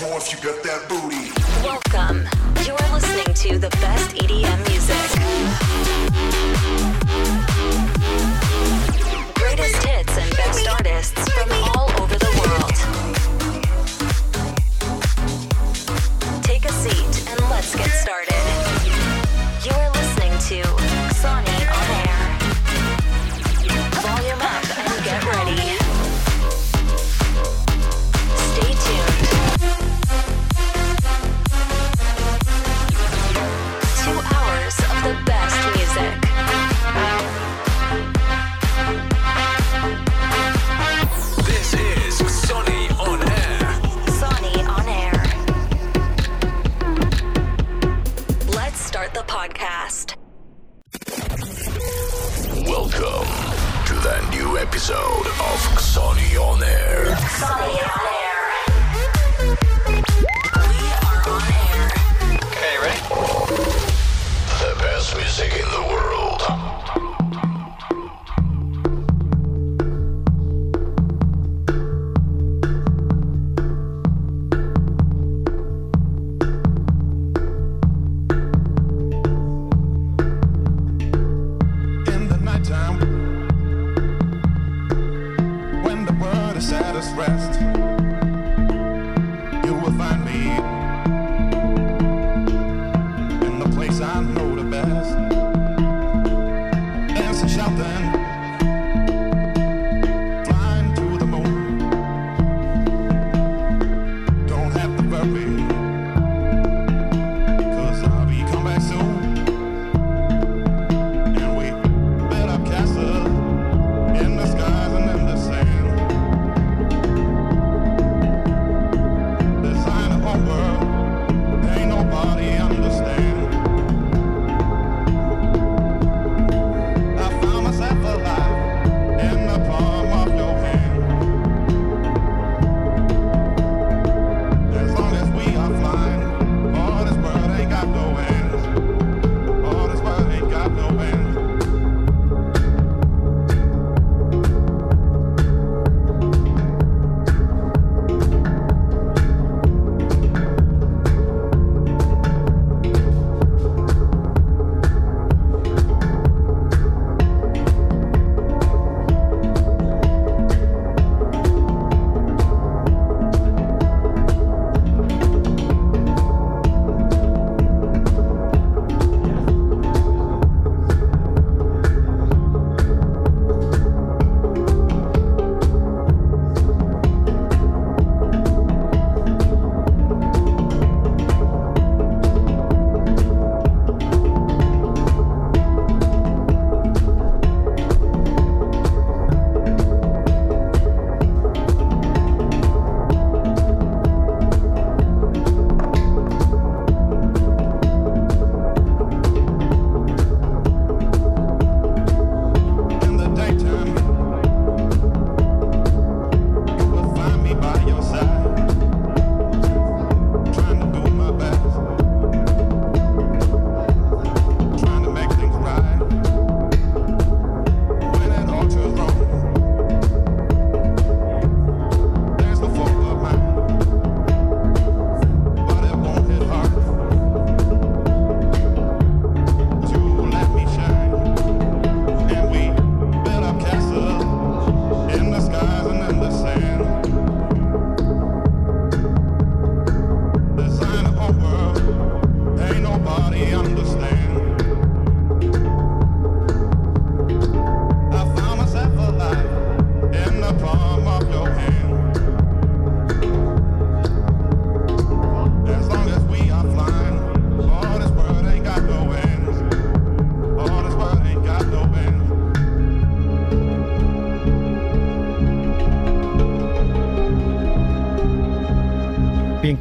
microphone if you got that booty. Welcome. You're listening to the best EDM music. Greatest hits and best artists from all over the world.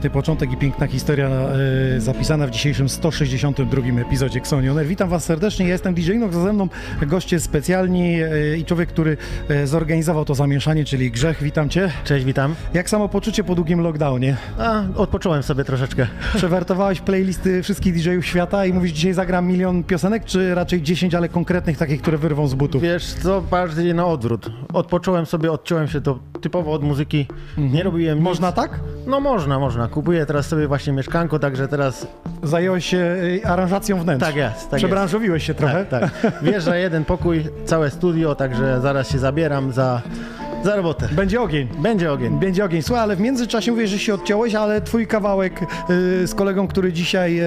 piękny początek i piękna historia e, zapisana w dzisiejszym 162 epizodzie Xonioner. Witam Was serdecznie, ja jestem DJ Nox, ze mną goście specjalni e, i człowiek, który e, zorganizował to zamieszanie, czyli Grzech. Witam Cię. Cześć, witam. Jak samo poczucie po długim lockdownie? A, odpocząłem sobie troszeczkę. Przewertowałeś playlisty wszystkich DJ-ów świata i mówisz, dzisiaj zagram milion piosenek, czy raczej 10, ale konkretnych takich, które wyrwą z butów? Wiesz co, bardziej na odwrót. Odpocząłem sobie, odciąłem się to typowo od muzyki, nie mhm. robiłem nic. Można tak? No można, można. Kupuję teraz sobie właśnie mieszkanko, także teraz Zająłeś się y, aranżacją wnętrz. Tak jest, tak Przebranżowiłeś się trochę. tak, tak. Wjeżdża jeden pokój, całe studio, także zaraz się zabieram za, za robotę. Będzie ogień. Będzie ogień. Będzie ogień. Słuchaj, ale w międzyczasie mówię, że się odciąłeś, ale twój kawałek y, z kolegą, który dzisiaj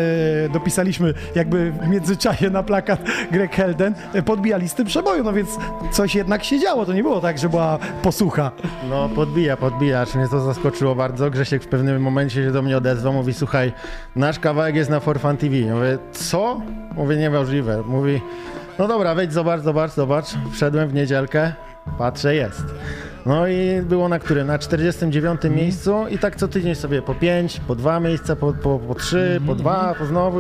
y, dopisaliśmy jakby w międzyczasie na plakat Greg Helden, y, podbija listy przeboju, no więc coś jednak się działo. To nie było tak, że była posłucha. No podbija, podbija, aż mnie to zaskoczyło bardzo. Grzesiek w pewnym momencie się do mnie odezwał, mówi, słuchaj, nasz kawałek jest na For Fun TV. Mówię, co? Mówię, niemożliwe. Mówi, no dobra, wejdź, zobacz, zobacz, zobacz. Wszedłem w niedzielkę, patrzę, jest. No i było na którym? Na 49 Mhm. miejscu i tak co tydzień sobie po 5, po 2 miejsca, po, po, po 3, po 2, po znowu.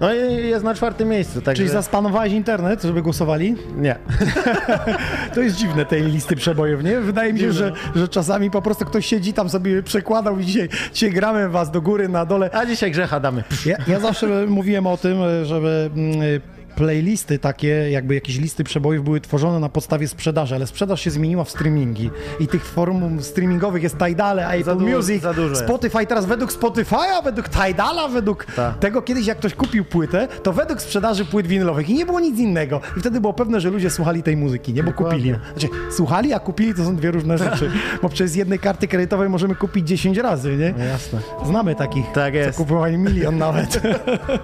No i jest na czwartym miejscu, także... Mhm. Czyli zaspanowałeś internet, żeby głosowali? Nie. To jest dziwne, tej listy przebojów, nie? Wydaje mi się, że, że czasami po prostu ktoś siedzi tam sobie przekładał i dzisiaj, dzisiaj gramy was do góry, na dole. A dzisiaj Grzecha damy. Ja, ja zawsze mówiłem o tym, żeby mm, playlisty takie, jakby jakieś listy przebojów były tworzone na podstawie sprzedaży, ale sprzedaż się zmieniła w streamingi i tych form streamingowych jest Tidale, Apple du- Music, za dużo jest. Spotify, teraz według Spotify'a, według Tidala, według Tak. tego kiedyś jak ktoś kupił płytę, to według sprzedaży płyt winylowych i nie było nic innego i wtedy było pewne, że ludzie słuchali tej muzyki, nie? Bo Dokładnie. kupili. Znaczy, słuchali, a kupili to są dwie różne rzeczy, bo przez jednej karty kredytowej możemy kupić 10 razy, nie? No jasne. Znamy takich, Tak jest. co kupowali milion nawet.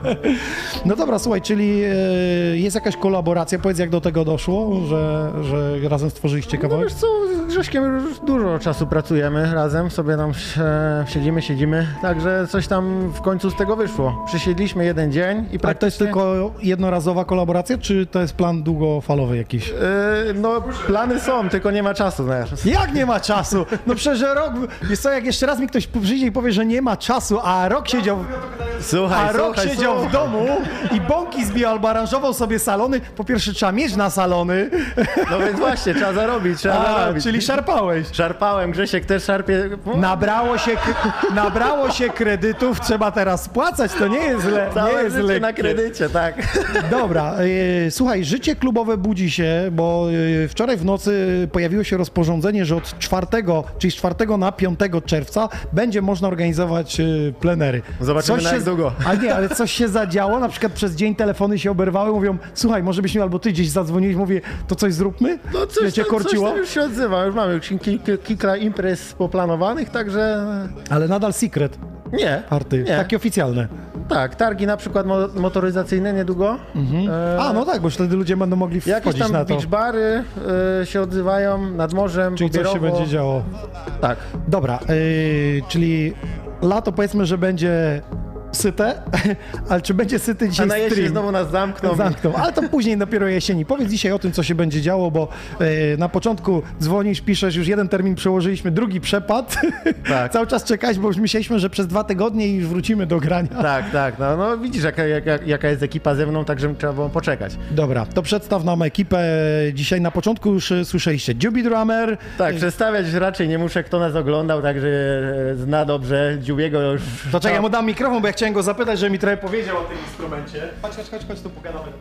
no dobra, słuchaj, czyli e, jest jakaś kolaboracja, powiedz jak do tego doszło, że, że razem stworzyliście No kawałek? wiesz co, z Grześkiem już dużo czasu pracujemy razem, sobie tam siedzimy, siedzimy, także coś tam w końcu z tego wyszło. Przysiedliśmy jeden dzień i A to jest praktycznie... tylko jednorazowa kolaboracja, czy to jest plan długofalowy jakiś? E, no plany są, tylko nie ma czasu. Jak nie ma czasu? No przecież rok, jest co, jak jeszcze raz mi ktoś przyjdzie i powie, że nie ma czasu, a rok siedział, Słuchaj, a rok słuchaj, siedział w słuchaj. domu i bąki zbijał albo aranżował sobie salony, po pierwsze trzeba mieć na salony, No więc właśnie, trzeba zarobić, trzeba a, zarobić. czyli szarpałeś. Szarpałem, Grzesiek też szarpie. Nabrało się, nabrało się kredytów, trzeba teraz spłacać, to nie jest źle. Nie Całe jest życie lekkie. na kredycie, tak. Dobra, e, słuchaj, życie klubowe budzi się, bo e, wczoraj w nocy pojawiło się rozporządzenie, że od 4, czyli z 4 na 5 czerwca będzie można organizować e, plenery. Zobaczymy, na się, jak długo. Ale nie, ale coś się zadziało, na przykład przez dzień telefony się oberwały, mówią, słuchaj, może byśmy albo ty gdzieś zadzwoniłeś, mówię, to coś zróbmy? No coś, Wiecie, tam, coś korciło? tam już się odzywa, już mamy już kilka, imprez poplanowanych, także Ale nadal secret nie. party, nie. takie oficjalne. Tak, targi na przykład mo motoryzacyjne niedługo. E, A, no tak, bo wtedy ludzie będą mogli Jakieś wchodzić tam na to. beach bary e, się odzywają nad morzem, Czyli coś się będzie działo. Tak. Dobra, yy, czyli lato powiedzmy, że będzie syte, ale czy będzie syty A dzisiaj na jesień stream? znowu nas zamkną. Zamkną, ale to później dopiero jesieni. Powiedz dzisiaj o tym, co się będzie działo, bo yy, na początku dzwonisz, piszesz, już jeden termin przełożyliśmy, drugi przepadł. Tak. Cały czas czekać, bo już myśleliśmy, że przez dwa tygodnie i już wrócimy do grania. Tak, tak. No, no widzisz, jaka, jaka, jaka jest ekipa ze mną, także trzeba było poczekać. Dobra, to przedstaw nam ekipę. Dzisiaj na początku już e, słyszeliście Juby Drummer, Tak, przedstawiać raczej nie muszę, kto nas oglądał, także e, zna dobrze. Dziubiego już... To czekaj, ja mu dam mikrofon, bo ja chciałem go zapytać, że mi trochę powiedział o tym instrumencie. Chodź, chodź, chodź, chodź tu pogadamy.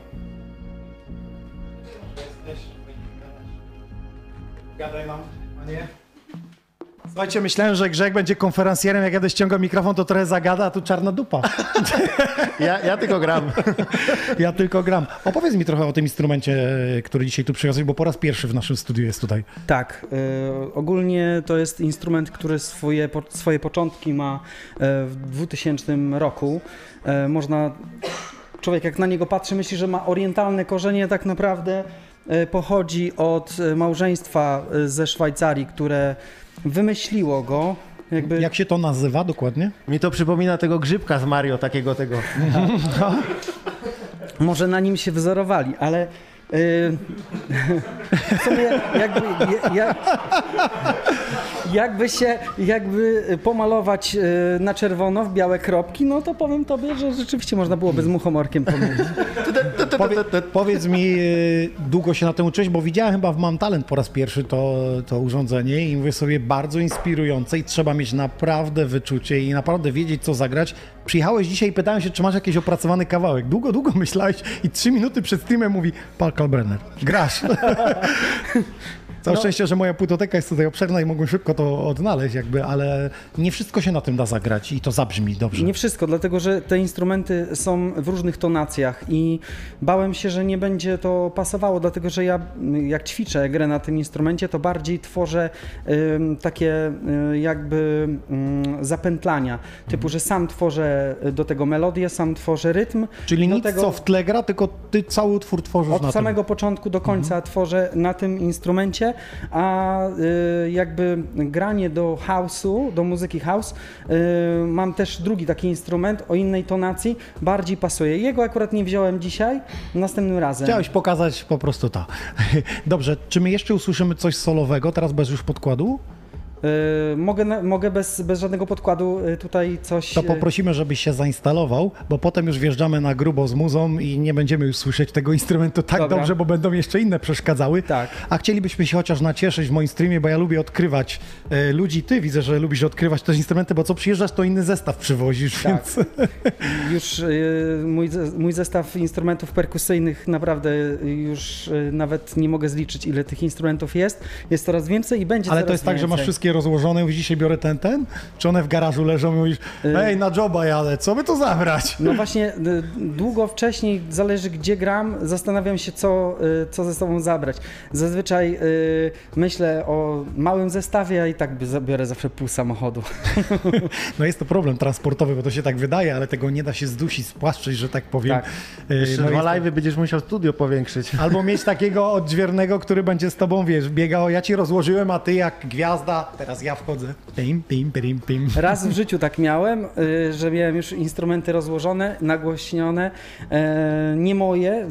Gadaj nam, a nie? Słuchajcie, myślałem, że Grzeg będzie konferencjerem, jak jadę ściągał mikrofon, to trochę zagada, a tu czarna dupa. Ja, ja tylko gram. Ja tylko gram. Opowiedz mi trochę o tym instrumencie, e, który dzisiaj tu przywiozłeś, bo po raz pierwszy w naszym studiu jest tutaj. Tak, y, ogólnie to jest instrument, który swoje, po, swoje początki ma y, w 2000 roku. Y, można, człowiek jak na niego patrzy, myśli, że ma orientalne korzenie, tak naprawdę pochodzi od małżeństwa ze Szwajcarii, które wymyśliło go. Jakby, Jak się to nazywa dokładnie? Mi to przypomina tego grzybka z Mario, takiego tego. Może na nim się wzorowali, ale yy, w sumie jakby, ja- ja, jakby się, jakby pomalować yy, na czerwono w białe kropki, no to powiem tobie, że rzeczywiście można byłoby z muchomorkiem pomylić. Powie, powiedz mi, y, długo się na tym uczyłeś, bo widziałem chyba w Mam Talent po raz pierwszy to, to urządzenie i mówię sobie, bardzo inspirujące i trzeba mieć naprawdę wyczucie i naprawdę wiedzieć, co zagrać. Przyjechałeś dzisiaj i pytałem się, czy masz jakiś opracowany kawałek. Długo, długo myślałeś i trzy minuty przed streamem mówi, Paul Kalbrenner, grasz. Całe szczęście, że moja płytoteka jest tutaj obszerna i mogłem szybko to odnaleźć jakby, ale nie wszystko się na tym da zagrać i to zabrzmi dobrze. Nie wszystko, dlatego że te instrumenty są w różnych tonacjach i bałem się, że nie będzie to pasowało, dlatego że ja jak ćwiczę grę na tym instrumencie, to bardziej tworzę ym, takie y, jakby ym, zapętlania, typu, że sam tworzę do tego melodię, sam tworzę rytm. Czyli nic tego... co w tle gra, tylko ty cały utwór tworzysz Od na samego tym. początku do końca Mhm. tworzę na tym instrumencie, a y, jakby granie do house'u, do muzyki house, y, mam też drugi taki instrument o innej tonacji, bardziej pasuje. Jego akurat nie wziąłem dzisiaj, następnym razem. Chciałeś pokazać po prostu to. Dobrze, czy my jeszcze usłyszymy coś solowego, teraz bez już podkładu? Y, mogę, mogę bez, bez żadnego podkładu y, tutaj coś... To y, poprosimy, żebyś się zainstalował, bo potem już wjeżdżamy na grubo z muzą i nie będziemy już słyszeć tego instrumentu tak Dobra. dobrze, bo będą jeszcze inne przeszkadzały. Tak. A chcielibyśmy się chociaż nacieszyć w moim streamie, bo ja lubię odkrywać e, ludzi. Ty widzę, że lubisz odkrywać też instrumenty, bo co przyjeżdżasz, to inny zestaw przywozisz, Tak. więc Już y, mój, mój zestaw instrumentów perkusyjnych naprawdę już nawet nie mogę zliczyć, ile tych instrumentów jest. Jest coraz więcej i będzie Ale coraz to jest tak, że masz więcej. Wszystkie rozłożone, mówisz, dzisiaj biorę ten, ten? Czy one w garażu leżą i mówisz, Y- ej, na joba jadę, co by to zabrać? No właśnie, y, długo wcześniej, zależy gdzie gram, zastanawiam się, co, y, co ze sobą zabrać. Zazwyczaj myślę o małym zestawie, a i tak zabiorę zawsze pół samochodu. No jest to problem transportowy, bo to się tak wydaje, ale tego nie da się zdusić, spłaszczyć, że tak powiem. Tak. Jeszcze no dwa live'y będziesz musiał studio powiększyć. Albo mieć takiego odźwiernego, który będzie z tobą, wiesz, biegał, ja ci rozłożyłem, a ty jak gwiazda, teraz ja wchodzę. Pim, pim, pim, pim. Raz w życiu tak miałem, y, że miałem już instrumenty rozłożone, nagłośnione, e, nie moje,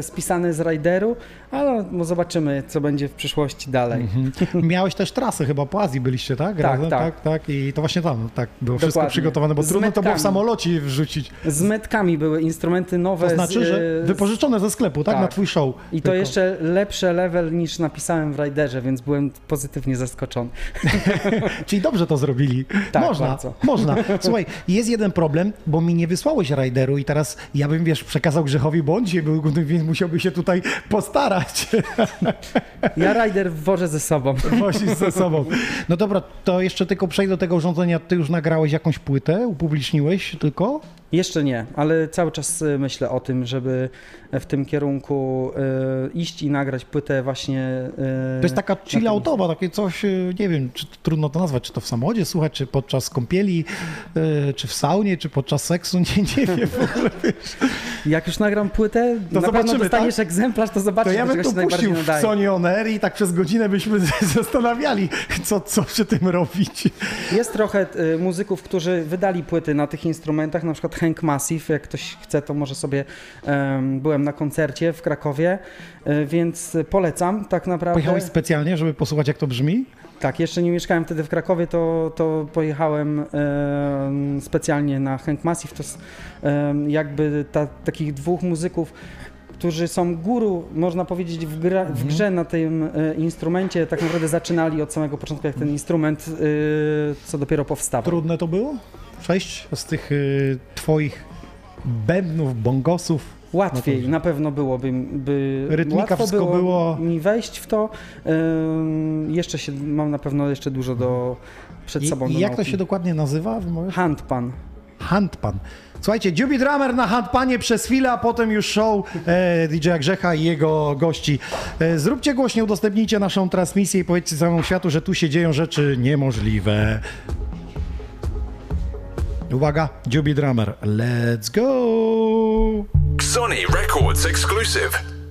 spisane z rideru, ale no zobaczymy, co będzie w przyszłości dalej. Miałeś też trasę chyba po Azji byliście, tak? Tak, Razem? tak. tak, tak. I to właśnie tam, tak, było wszystko Dokładnie. przygotowane, bo Z trudno to było w metkami. samolocie wrzucić. Z metkami były instrumenty nowe. To znaczy, z, że z- wypożyczone ze sklepu, tak? tak. Na twój show. I to Tylko. jeszcze lepsze level niż napisałem w riderze, więc byłem pozytywnie zaskoczony. Czyli dobrze to zrobili. Tak, można, bardzo. można. Słuchaj, jest jeden problem, bo mi nie wysłałeś rideru i teraz ja bym, wiesz, przekazał Grzechowi, bo on dzisiaj był, więc musiałby się tutaj postarać. Ja rider wożę ze sobą. Wosić ze sobą. No dobra, to jeszcze tylko przejdę do tego urządzenia. Ty już nagrałeś jakąś płytę, upubliczniłeś tylko? Jeszcze nie, ale cały czas y, myślę o tym, żeby w tym kierunku y, iść i nagrać płytę właśnie. y, To jest taka chilloutowa, takie coś, nie wiem, czy to trudno to nazwać, czy to w samochodzie słuchać, czy podczas kąpieli, czy w saunie, czy podczas seksu, nie, nie wiem. w ogóle. Jak już nagram płytę, To na zobaczymy, pewno dostaniesz tak? egzemplarz, to To zobaczysz, ja do bym to puścił w. Sony On Air i tak przez godzinę byśmy zastanawiali, co, co przy tym robić. Jest trochę muzyków, którzy wydali płyty na tych instrumentach, na przykład Hank Massive, jak ktoś chce, to może sobie, em, byłem na koncercie w Krakowie, y, więc polecam tak naprawdę. Pojechałeś specjalnie, żeby posłuchać, jak to brzmi? Tak, jeszcze nie mieszkałem wtedy w Krakowie, to, to pojechałem em, specjalnie na Hank Massive, to jest jakby ta, takich dwóch muzyków, którzy są guru, można powiedzieć, w, gra, w grze na tym e, instrumencie, tak naprawdę zaczynali od samego początku, jak ten instrument, e, co dopiero powstawał. Trudne to było? Przejść z tych y, twoich bębnów, bongosów. Łatwiej, No to- na pewno byłoby, by Rytmika, łatwo było, było- mi wejść w to. Ym, jeszcze się, mam na pewno jeszcze dużo do, przed I, sobą i jak to nauki. się dokładnie nazywa? Handpan. Handpan. Słuchajcie, Juby Drummer na handpanie przez chwilę, a potem już show e, DJ-a Grzecha i jego gości. E, zróbcie głośniej, udostępnijcie naszą transmisję i powiedzcie całemu światu, że tu się dzieją rzeczy niemożliwe. Uwaga, Juby Drummer, let's go! Sony Records exclusive.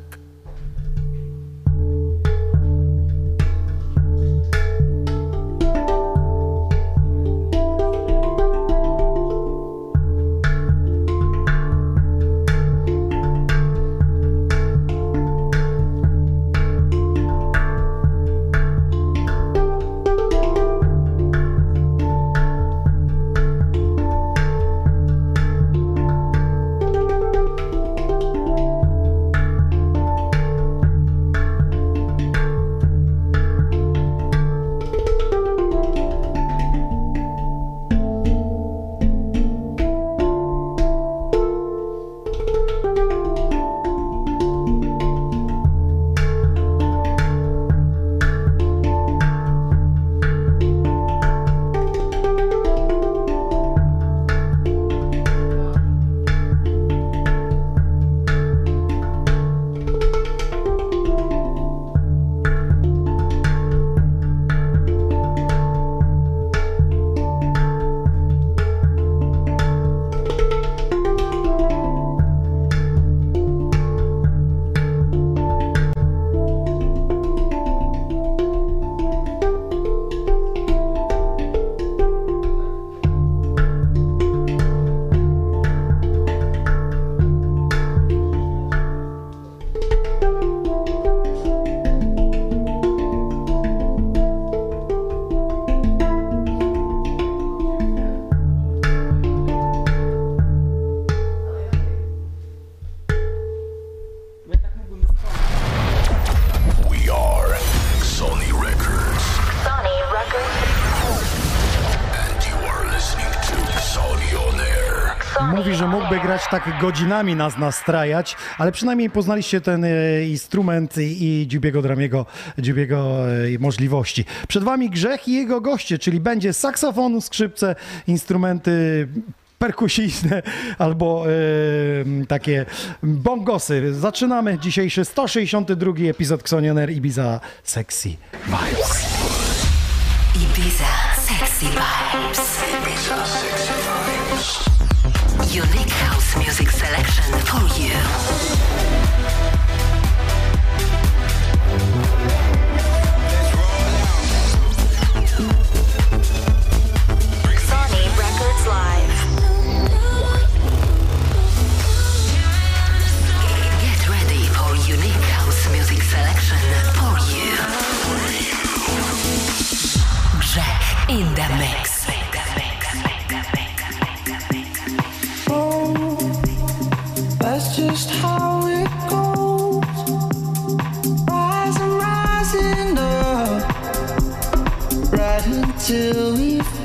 tak godzinami nas nastrajać, ale przynajmniej poznaliście ten e, instrument i Dziubiego Dramiego, Dziubiego e, możliwości. Przed Wami Grzech i jego goście, czyli będzie saksofon, skrzypce, instrumenty perkusyjne albo yy, takie bongosy. Zaczynamy dzisiejszy 162 epizod Xonioner Ibiza Sexy Vibes. Ibiza Sexy Vibes. Ibiza Sexy Vibes. Unique music selection for you. till we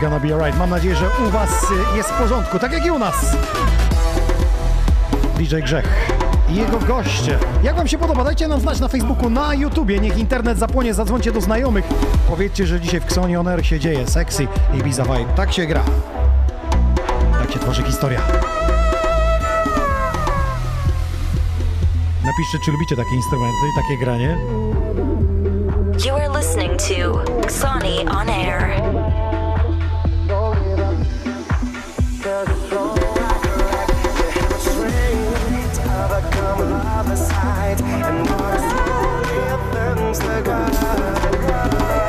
Gonna be alright. Mam nadzieję, że u Was y, jest w porządku, tak jak i u nas. DJ Grzech i jego goście. Jak Wam się podoba? Dajcie nam znać na Facebooku, na YouTubie. Niech internet zapłonie, zadzwońcie do znajomych. Powiedzcie, że dzisiaj w Xoni On Air się dzieje. Sexy i Ibiza Vibe. Tak się gra. Tak się tworzy historia. Napiszcie, czy lubicie takie instrumenty i takie granie. You are listening to Sony on Air. and what is more, it burns the God.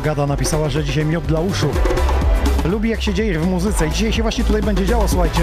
Agata napisała, że dzisiaj miód dla uszu. Lubi jak się dzieje w muzyce i dzisiaj się właśnie tutaj będzie działo, słuchajcie.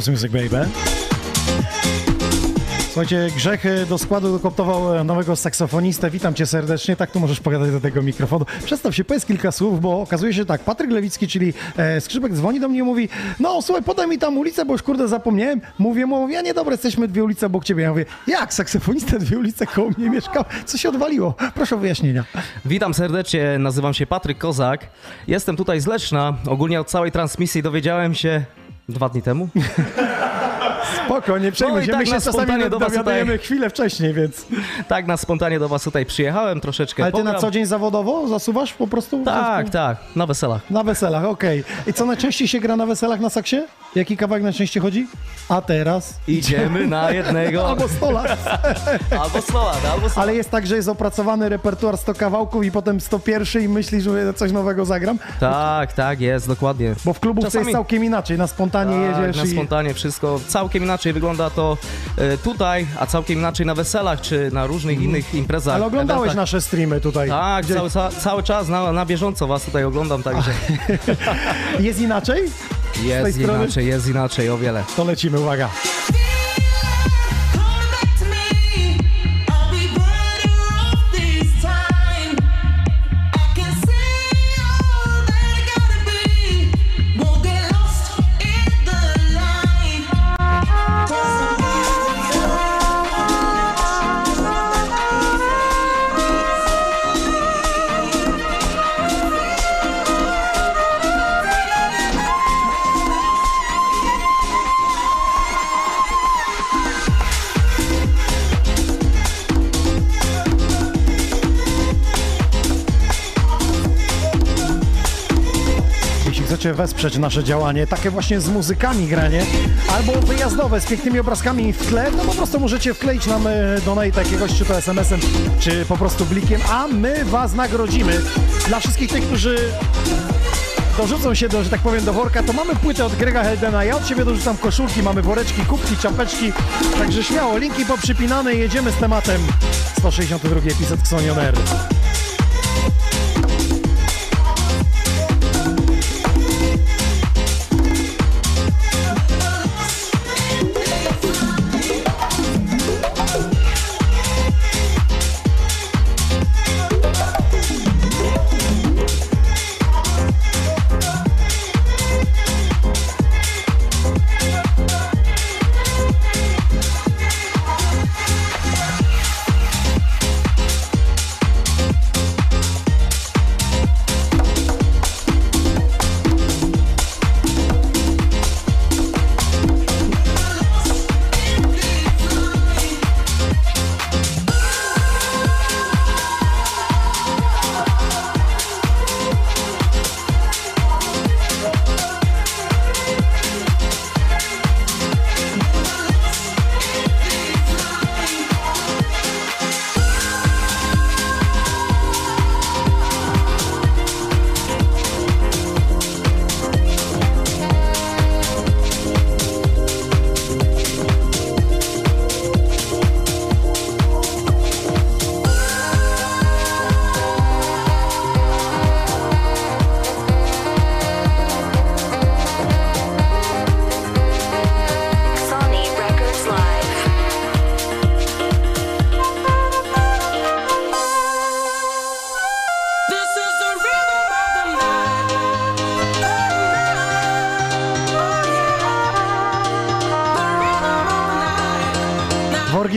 House Music Baby. Słuchajcie, Grzech e, do składu dokoptował e, nowego saksofonistę. Witam cię serdecznie. Tak, tu możesz pogadać do tego mikrofonu. Przedstaw się, powiedz kilka słów, bo okazuje się tak, Patryk Lewicki, czyli e, skrzypek dzwoni do mnie i mówi, no słuchaj, podaj mi tam ulicę, bo już kurde zapomniałem. Mówię mu, ja nie, dobra, jesteśmy dwie ulice obok ciebie. Ja mówię, jak saksofonista dwie ulice koło mnie mieszkał? Co się odwaliło? Proszę o wyjaśnienia. Witam serdecznie, nazywam się Patryk Kozak. Jestem tutaj z Leszna. Ogólnie od całej transmisji dowiedziałem się dwa dni temu. Spoko, nie przejmuj No się. tak My się na czasami spontanie do was dowiadujemy tutaj- chwilę wcześniej, więc... Tak, na spontanie do was tutaj przyjechałem, troszeczkę Ale ty na pogram. co dzień zawodowo zasuwasz po prostu? Tak, tak, na weselach. Na weselach, okej. I co najczęściej się gra na weselach na saksie? Jaki kawałek najczęściej chodzi? A teraz? Idziemy na jednego. Albo stola. Albo slowa, albo slowa. Ale jest tak, że jest opracowany repertuar 100 kawałków i potem 101 i myślisz, że coś nowego zagram? Tak, tak, jest, dokładnie. Bo w klubówce Czasami- jest całkiem inaczej, na spontanie Tak, jedziesz na i... spontanie wszystko. Całkiem inaczej wygląda to e, tutaj, a całkiem inaczej na weselach czy na różnych innych imprezach. Ale oglądałeś eventach. nasze streamy tutaj. Tak, Gdzie- cały, ca- cały czas na, na bieżąco was tutaj oglądam, także Jest inaczej? Jest inaczej, jest inaczej o wiele. To lecimy, uwaga. Chcecie wesprzeć nasze działanie, takie właśnie z muzykami granie, albo wyjazdowe z pięknymi obrazkami w tle, to po prostu możecie wkleić nam e, donate jakiegoś, czy to SMS-em, czy po prostu blikiem, a my was nagrodzimy. Dla wszystkich tych, którzy dorzucą się, do, że tak powiem, do worka, to mamy płytę od Grega Heldena. Ja od siebie dorzucam koszulki, mamy woreczki, kubki, czapeczki, także śmiało, linki poprzypinane, jedziemy z tematem. 162 epizod Xonion Air.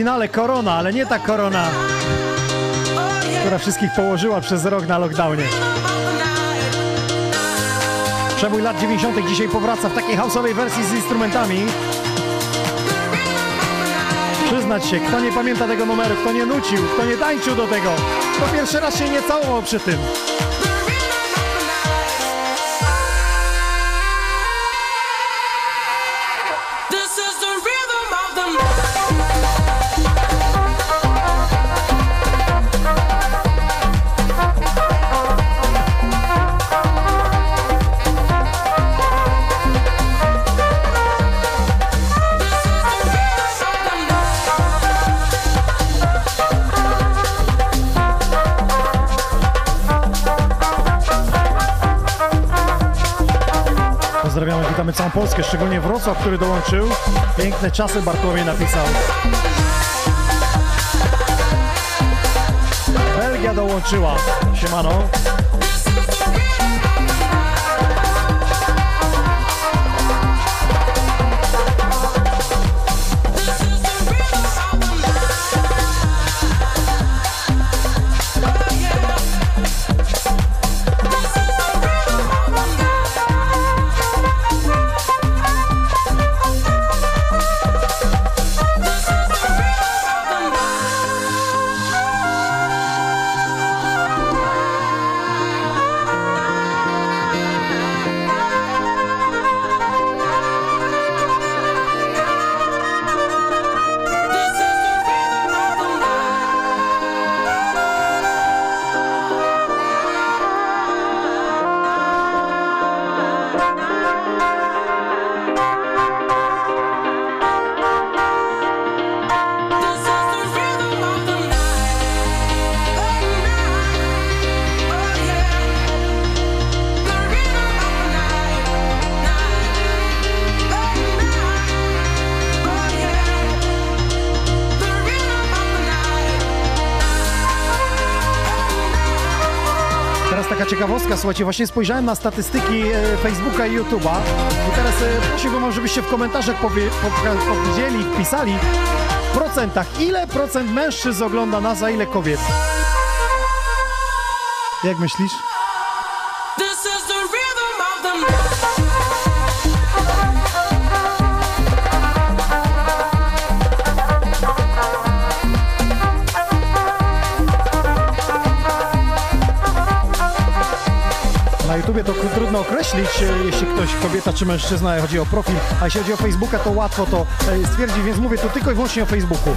Oryginale korona, ale nie ta korona, która wszystkich położyła przez rok na lockdownie. Przebój lat 90. dzisiaj powraca w takiej houseowej wersji z instrumentami. Przyznać się, kto nie pamięta tego numeru, kto nie nucił, kto nie tańczył do tego, to pierwszy raz się nie całował przy tym. Polskę, szczególnie Wrocław, który dołączył. Piękne czasy Bartłomiej napisał. Belgia dołączyła. Siemano. Słuchajcie, właśnie spojrzałem na statystyki e, Facebooka i YouTube'a i teraz e, prosiłbym, żebyście w komentarzach powie, poka- powiedzieli, wpisali w procentach, ile procent mężczyzn ogląda nas, a ile kobiet. Jak myślisz? Trudno określić, e, jeśli ktoś, kobieta czy mężczyzna, chodzi o profil, a jeśli chodzi o Facebooka, to łatwo to e, stwierdzić, więc mówię tu tylko i wyłącznie o Facebooku.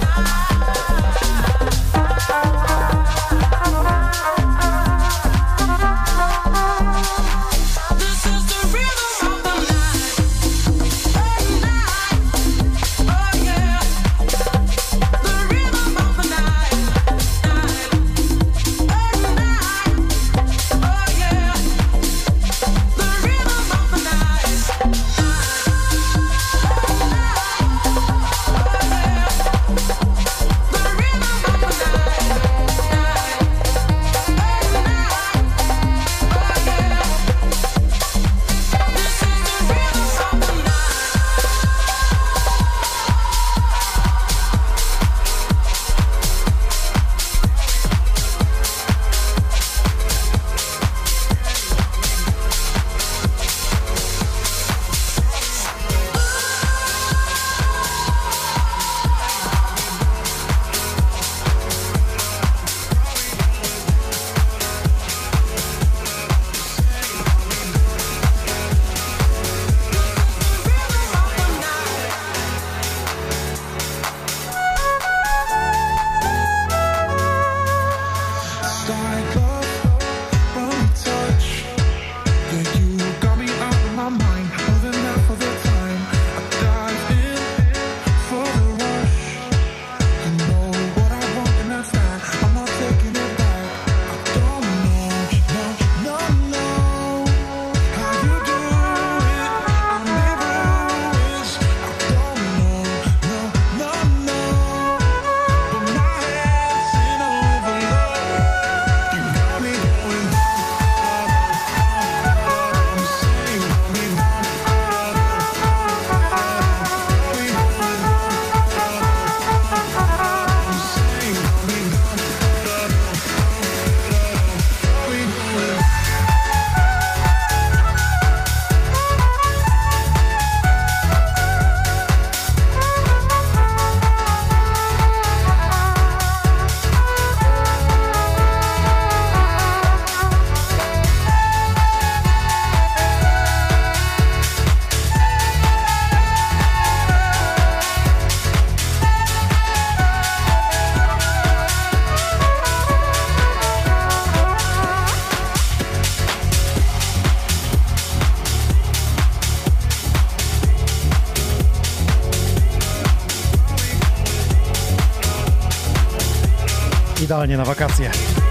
Idealnie na wakacje.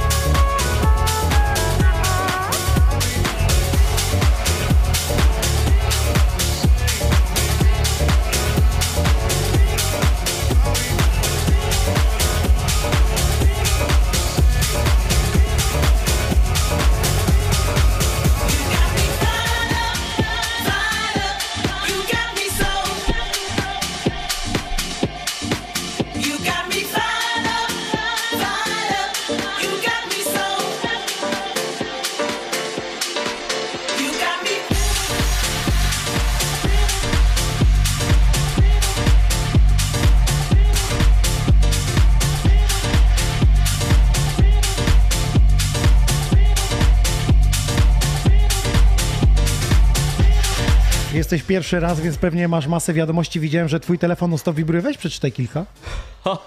Jesteś pierwszy raz, więc pewnie masz masę wiadomości. Widziałem, że twój telefon stop wibruje. Weź przeczytaj kilka.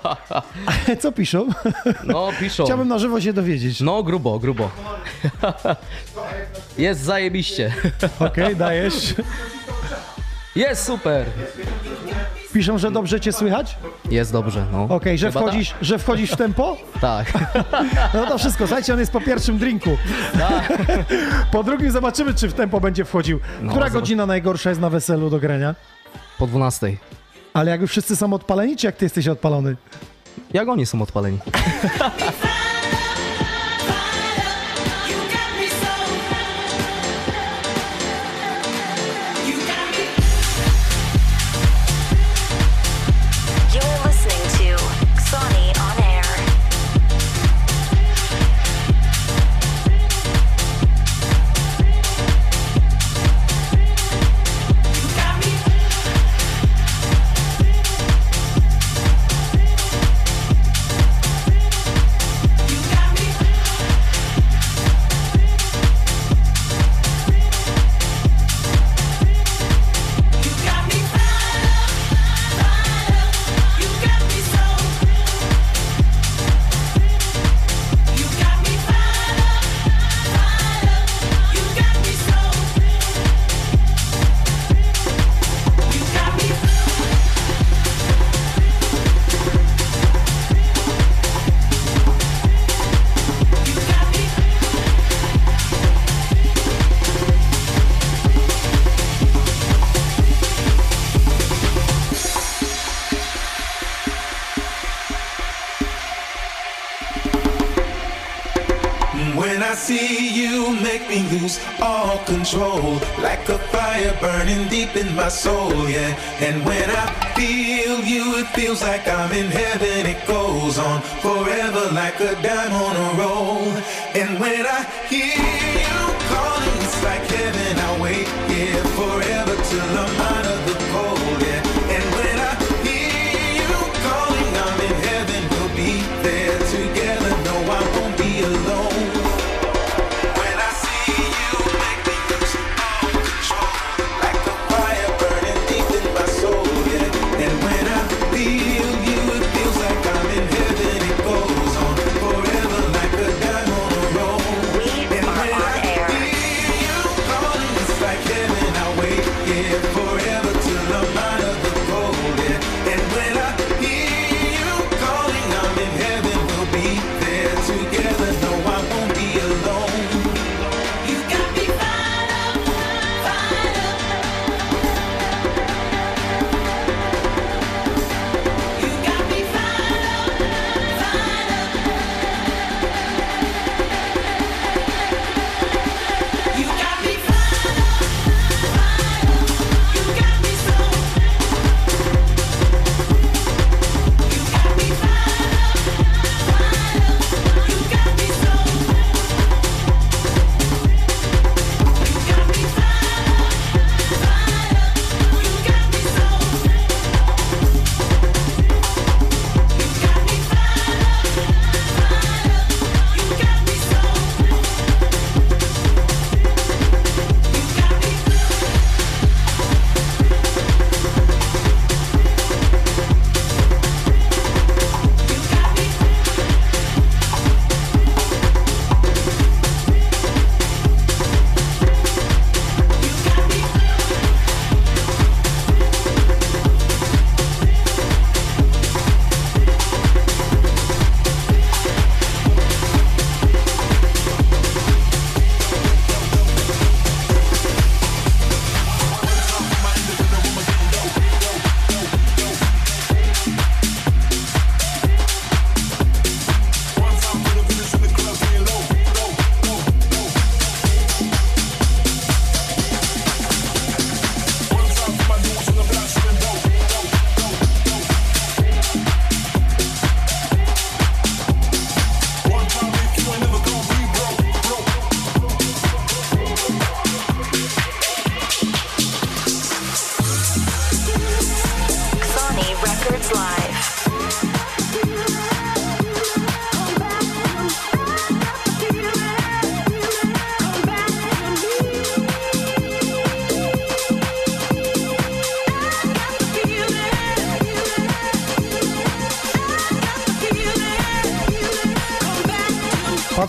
Co piszą? No, piszą. Chciałbym na żywo się dowiedzieć. No, grubo, grubo. Jest zajebiście. Okej, dajesz. Jest super. Piszą, że dobrze cię słychać? Jest dobrze, no. Okej, że, Chyba wchodzisz, że wchodzisz w tempo? Tak. No to wszystko, słuchajcie, on jest po pierwszym drinku. tak. Po drugim zobaczymy, czy w tempo będzie wchodził. No, Która zobac- godzina najgorsza jest na weselu do grania? Po 12. Ale jak już wszyscy są odpaleni, czy jak ty jesteś odpalony? Jak oni są odpaleni? And when I feel you, it feels like I'm in heaven. It goes on forever like a dime on a roll. And when I hear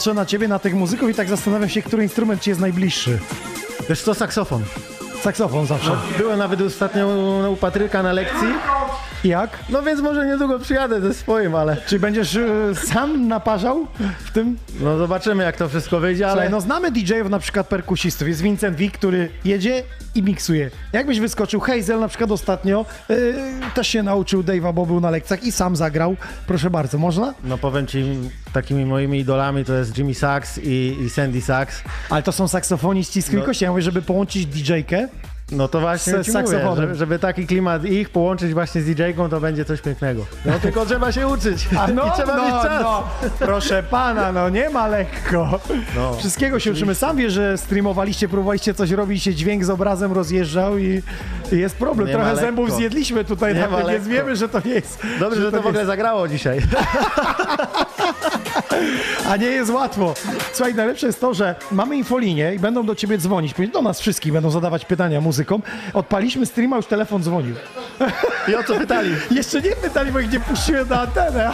Patrzę na ciebie, na tych muzyków i tak zastanawiam się, który instrument ci jest najbliższy. Wiesz co, saksofon. Saksofon zawsze. Byłem nawet ostatnio u, Patryka na lekcji. Jak? No więc może niedługo przyjadę ze swoim, ale... Czy będziesz e, sam naparzał w tym? No zobaczymy jak to wszystko wyjdzie, ale... Słuchaj, no znamy DJ-ów na przykład perkusistów. Jest Vincent Wick, który jedzie i miksuje. Jakbyś wyskoczył, Hazel na przykład ostatnio e, też się nauczył Dave'a, bo był na lekcjach i sam zagrał. Proszę bardzo, można? No powiem ci, takimi moimi idolami to jest Jimmy Sachs i, i Sandy Sachs. Ale to są saksofoniści z Krikości. Ja mówię, żeby połączyć DJ-kę No to właśnie Z ci mówię, żeby, żeby taki klimat ich połączyć właśnie z DJ-ką, to będzie coś pięknego. No tylko trzeba się uczyć i trzeba no, mieć czas. no, proszę pana, no nie ma lekko. No, Wszystkiego się uczymy. Sam wiesz, że streamowaliście, próbowaliście coś robić, się dźwięk z obrazem rozjeżdżał i, jest problem. Nie Trochę ma lekko. zębów zjedliśmy tutaj Nie na ma tym, więc wiemy, że to nie jest. Dobrze, że to w nie ogóle jest, zagrało dzisiaj. A nie jest łatwo. Słuchaj, najlepsze jest to, że mamy infolinię i będą do ciebie dzwonić. Do nas wszystkich będą zadawać pytania muzykom. Odpaliśmy streama, już telefon dzwonił. I o co pytali? Jeszcze nie pytali, bo ich nie puściłem na antenę.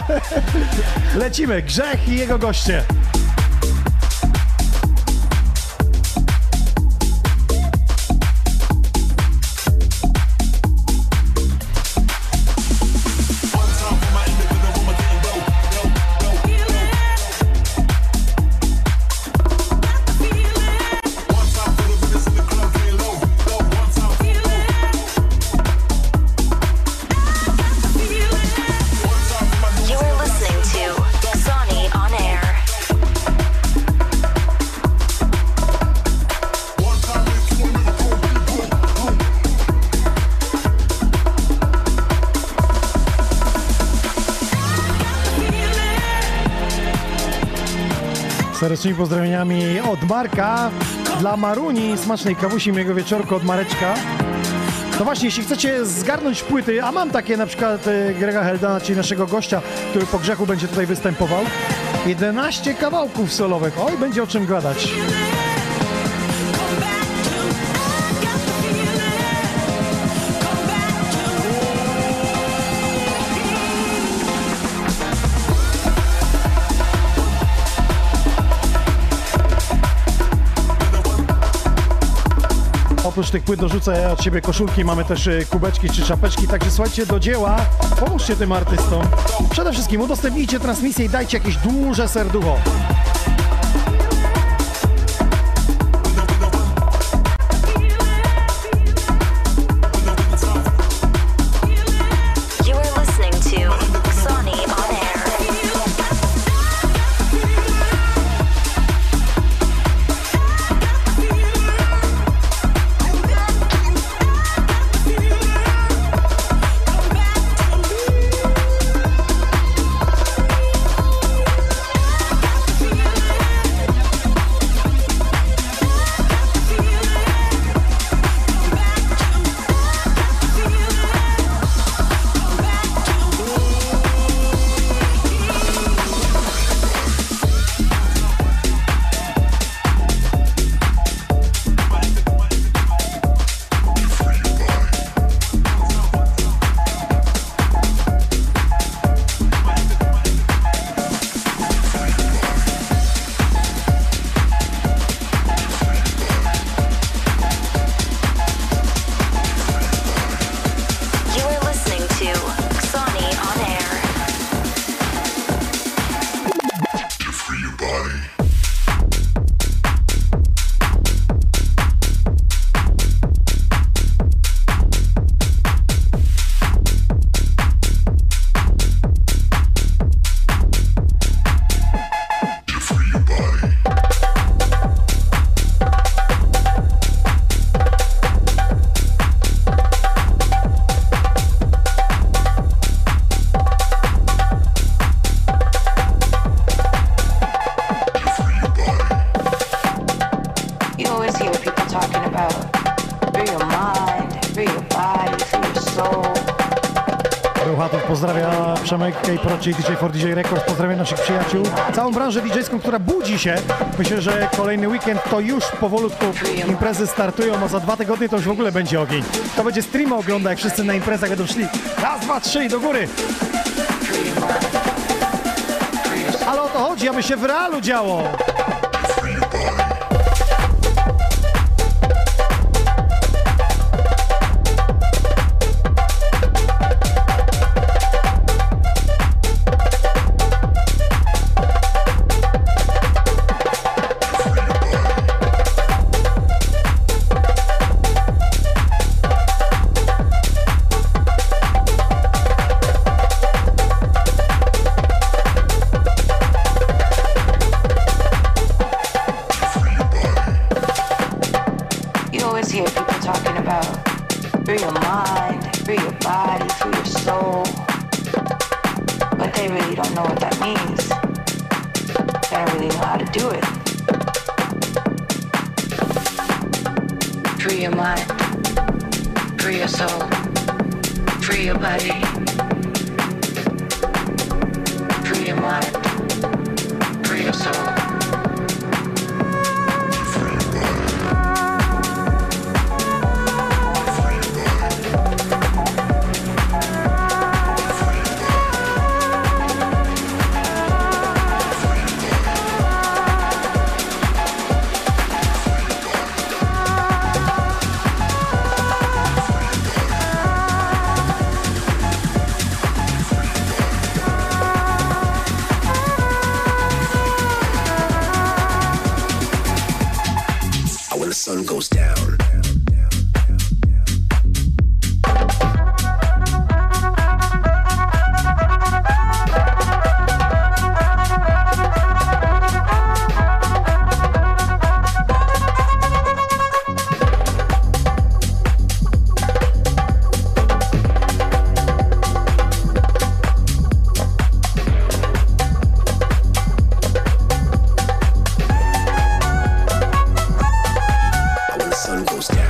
Lecimy. Grzech i jego goście. Serdecznymi pozdrowieniami od Marka dla Maruni, smacznej kawusi miłego wieczorku od Mareczka. No właśnie, jeśli chcecie zgarnąć płyty, a mam takie na przykład e, Grega Heldana, czyli naszego gościa, który po grzechu będzie tutaj występował, 11 kawałków solowych, oj, będzie o czym gadać. Oprócz tych płyt dorzucę od siebie koszulki, mamy też e, kubeczki czy czapeczki, także słuchajcie, do dzieła, pomóżcie tym artystom. Przede wszystkim udostępnijcie transmisję i dajcie jakieś duże serducho. for DJ Records. Pozdrawiam naszych przyjaciół. Całą branżę DJ-ską, która budzi się. Myślę, że kolejny weekend to już powolutku imprezy startują, a za dwa tygodnie to już w ogóle będzie ogień. To będzie streama ogląda, jak wszyscy na imprezach będą szli. Raz, dwa, trzy i do góry. Ale o to chodzi, aby się w realu działo. goes down.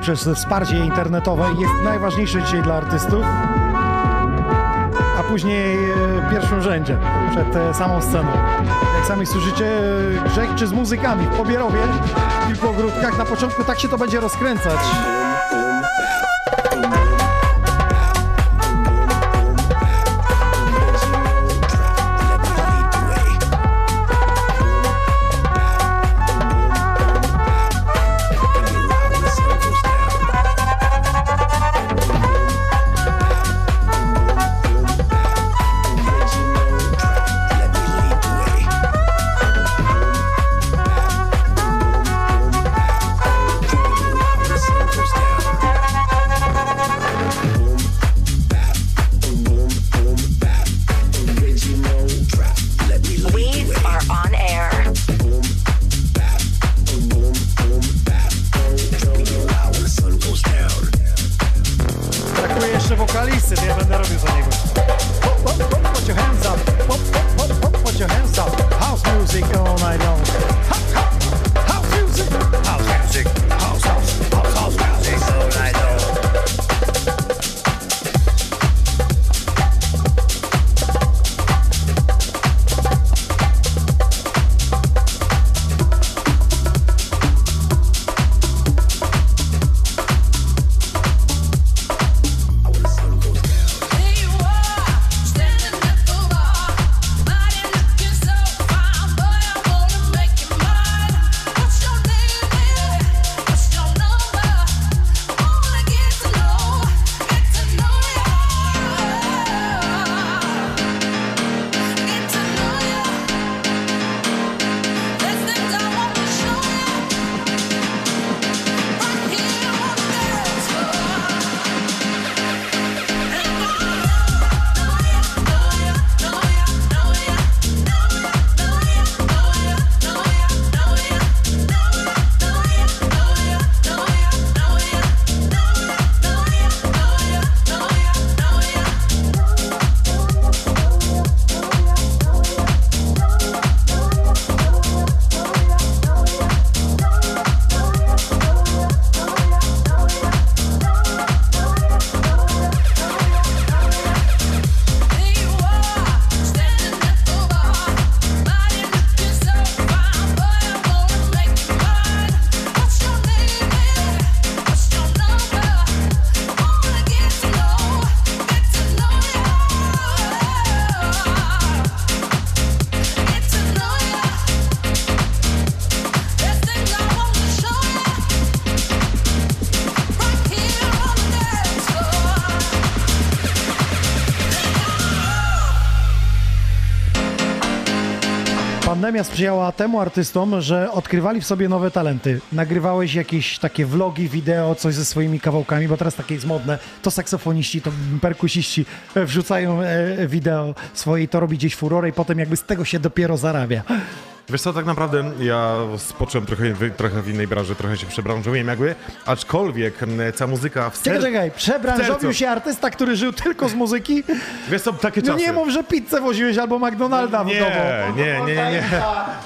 przez wsparcie internetowe jest najważniejsze dzisiaj dla artystów, a później w pierwszym rzędzie, przed e, samą sceną. Jak sami słyszycie, Grzech czy z muzykami w Pobierowie, w kilku ogródkach, na początku tak się to będzie rozkręcać. Pandemia sprzyjała temu artystom, że odkrywali w sobie nowe talenty. Nagrywałeś jakieś takie vlogi, wideo, coś ze swoimi kawałkami, bo teraz takie jest modne. To saksofoniści, to perkusiści e, wrzucają e, wideo swoje i to robi gdzieś furorę i potem jakby z tego się dopiero zarabia. Wiesz co, tak naprawdę ja spocząłem trochę, w- trochę w innej branży, trochę się przebranżowiłem jakby, aczkolwiek ta muzyka w Czekaj, ser- czekaj, w przebranżowił sercu. się artysta, który żył tylko z muzyki? Wiesz co, takie No czasy. nie mów, że pizzę woziłeś albo McDonalda w Nie, domu. nie, nie, nie, nie.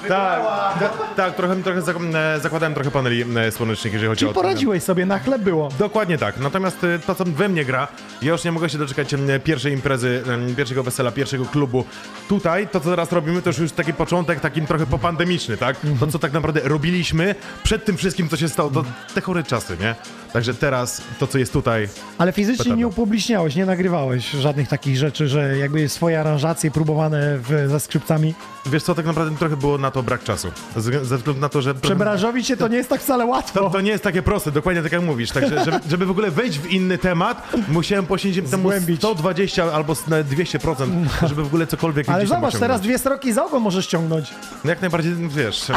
Tak, tak, tak, trochę, trochę zak- zakładałem trochę paneli słonecznych, jeżeli chodzi Czyli o poradziłeś sobie, na chleb było. Dokładnie tak. Natomiast e, to, co we mnie gra, ja już nie mogę się doczekać pierwszej imprezy, pierwszego wesela, pierwszego klubu. Tutaj, to co teraz robimy, to już już taki początek, takim trochę popandemiczny, tak? To, co tak naprawdę robiliśmy przed tym wszystkim, co się stało, to te chore czasy, nie? Także teraz to, co jest tutaj, Ale fizycznie Petarda. nie upubliczniałeś, nie nagrywałeś żadnych takich rzeczy, że jakby swoje aranżacje próbowane w, ze skrzypcami. wiesz co, tak naprawdę trochę było na to brak czasu. Z, ze względu na to, że... Przebranżowić się to nie jest tak wcale łatwo. To, to nie jest takie proste, dokładnie tak jak mówisz. Także, żeby, żeby w ogóle wejść w inny temat, musiałem poświęcić temu 120 albo nawet 200%, żeby w ogóle cokolwiek Ale zobacz, teraz dwie sroki za ogon możesz ciągnąć. No Jak najbardziej, wiesz,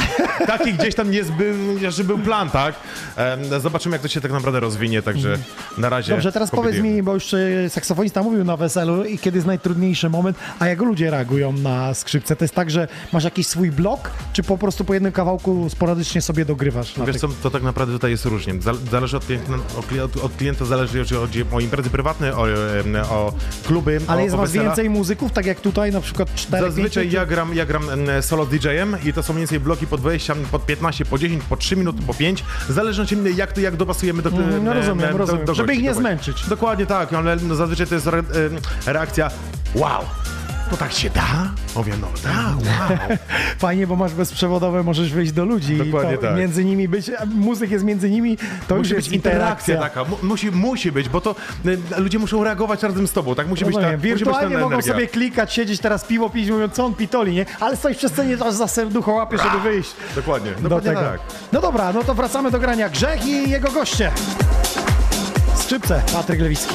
taki gdzieś tam jest, był, że był plan, tak? Zobaczymy, jak to się tak naprawdę rozwinie, także na razie... Dobrze, teraz powiedz mi, bo już e, saksofonista mówił na weselu i kiedy jest najtrudniejszy moment, a jak ludzie reagują na skrzypce? To jest tak, że masz jakiś swój blok, czy po prostu po jednym kawałku sporadycznie sobie dogrywasz? Wiesz tych... co, to tak naprawdę tutaj jest różnie. Zal- Zależy od klienta, od klienta, od klienta zależy, jeżeli chodzi o imprezy prywatne, o, em, o kluby, Ale o, jest o was więcej muzyków, tak jak tutaj, na przykład 4 Zazwyczaj 5, ja gram, ja gram solo DJ-em i to są mniej więcej bloki po 20, po 15, po 10, po 3 minuty, po 5, w zależności jak, to, jak dopasujemy do Mhm, no em, rozumiem, em, rozumiem. Żeby gości, ich nie zmęczyć. Dokładnie tak, ale no, zazwyczaj to jest reakcja wow, to tak się da? Mówię, no da, wow. Fajnie, bo masz bezprzewodowe, możesz wyjść do ludzi Dokładnie i to tak. między nimi być, muzyk jest między nimi, to już musi jest być interakcja interakcja. taka, mu, musi, musi być, bo to e, ludzie muszą reagować razem z tobą, tak? Musi musi być ta Wirtualnie mogą energia. sobie klikać, siedzieć teraz piwo pić, mówią co on pitoli, nie? Ale stoisz przy scenie, aż za serducho łapie, żeby wyjść. Dokładnie, do dokładnie tego. tak. No dobra, no to wracamy do grania. Grzech i jego goście. Skrzypce, Patryk Lewicki.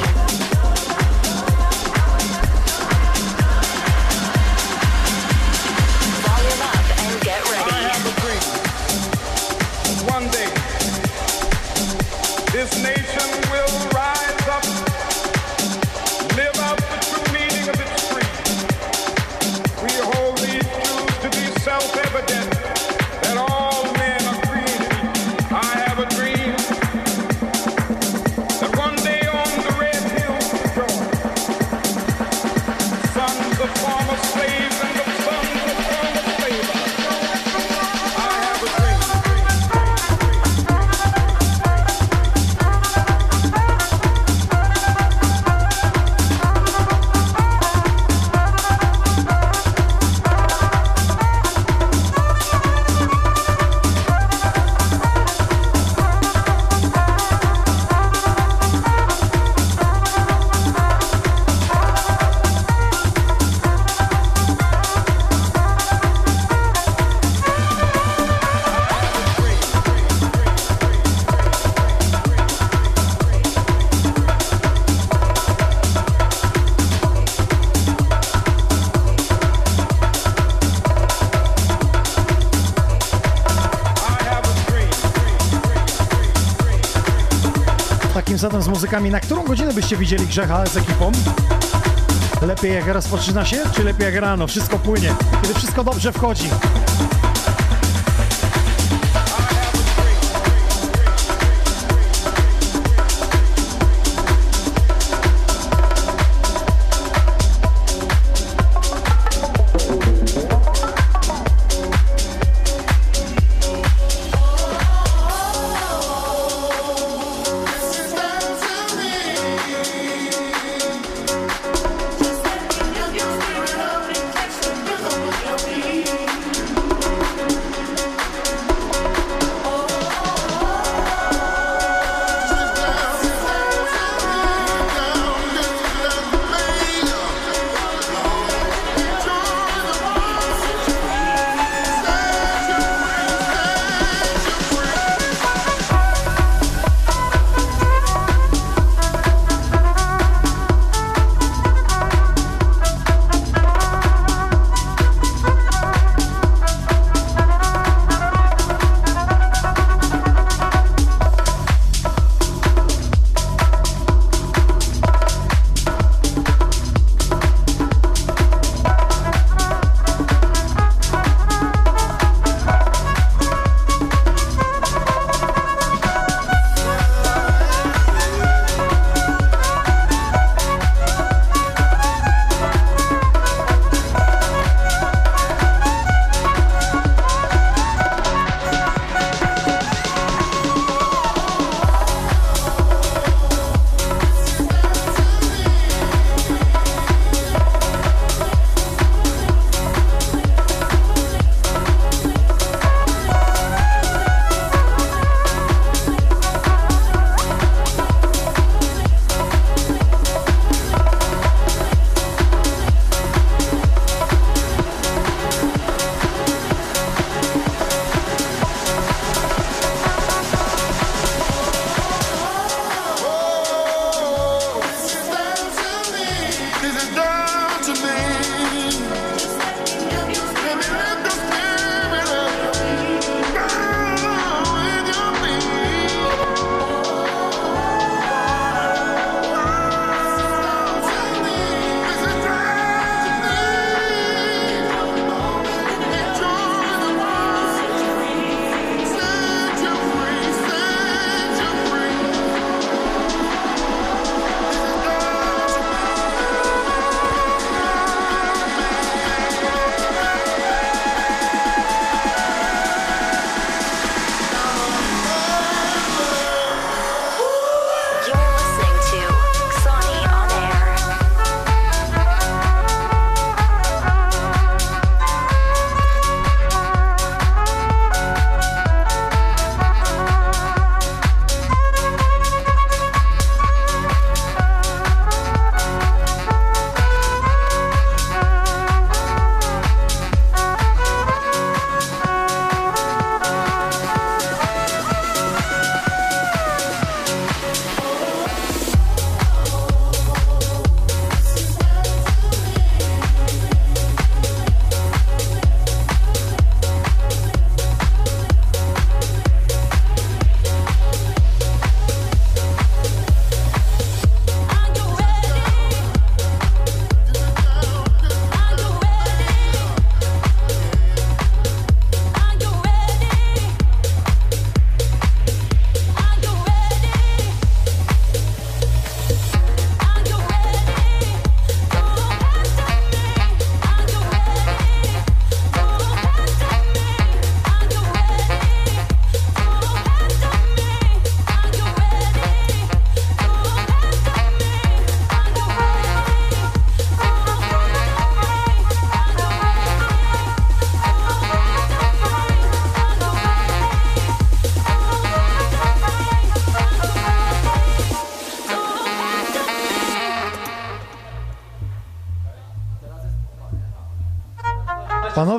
Zatem z muzykami, na którą godzinę byście widzieli Grzecha z ekipą? Lepiej jak rozpoczyna się, czy lepiej jak rano? Wszystko płynie, kiedy wszystko dobrze wchodzi.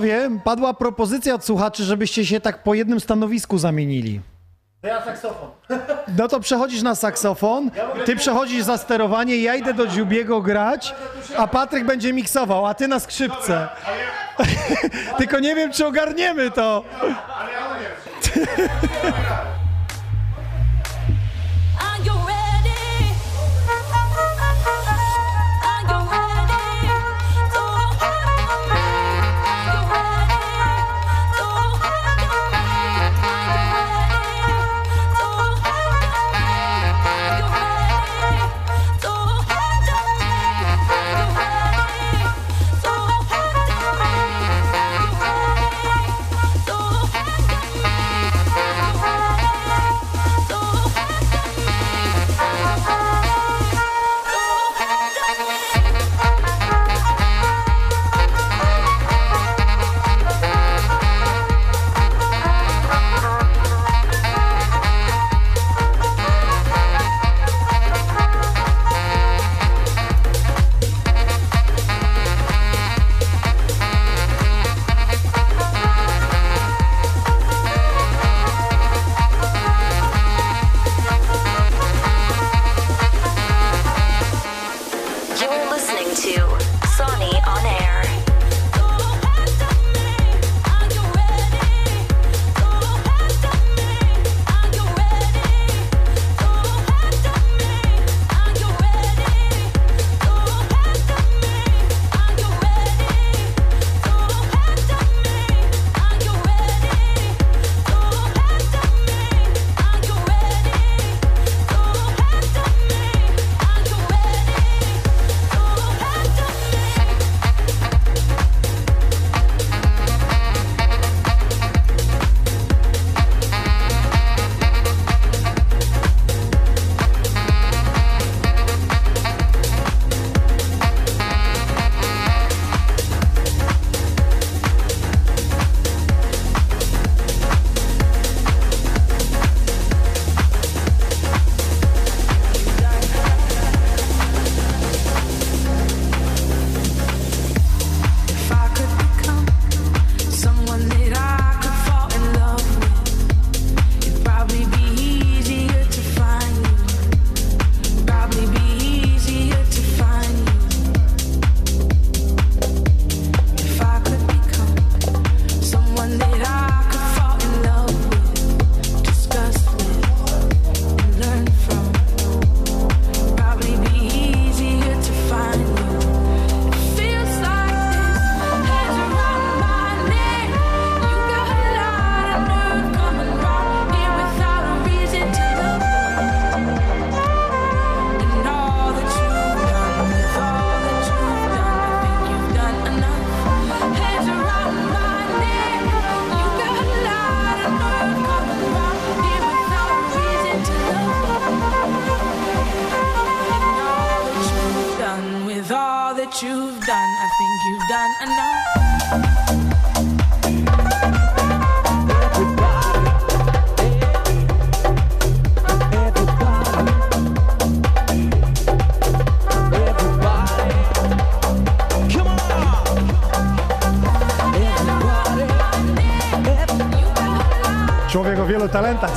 panowie, padła propozycja od słuchaczy, żebyście się tak po jednym stanowisku zamienili. Ja saksofon. No to przechodzisz na saksofon, ty przechodzisz za sterowanie, ja idę do Dziubiego grać, a Patryk będzie miksował, a ty na skrzypce. Tylko nie wiem, czy ogarniemy to. Ale ja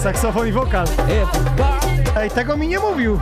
saksofon i wokal. Ej, tego mi nie mówił.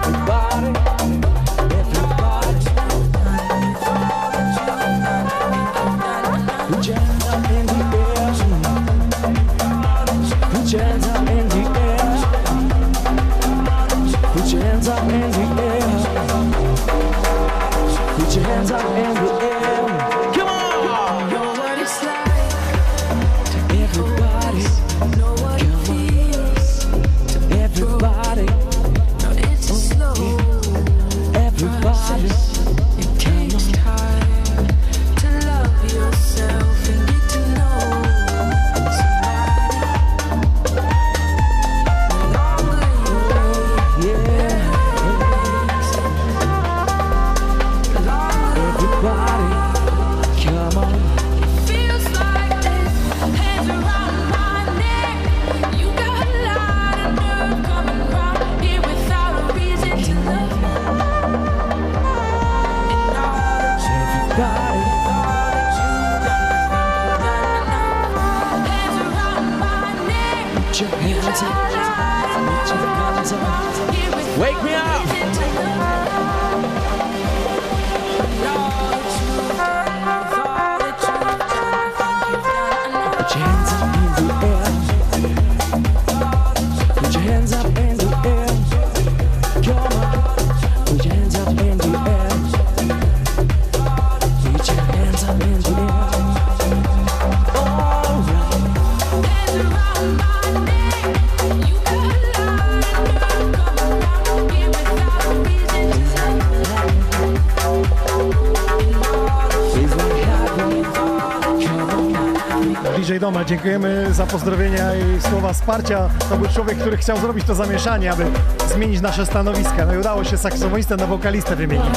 Dziękujemy za pozdrowienia i słowa wsparcia. To był człowiek, który chciał zrobić to zamieszanie, aby zmienić nasze stanowiska. No i udało się saksofonistę na wokalistę wymienić.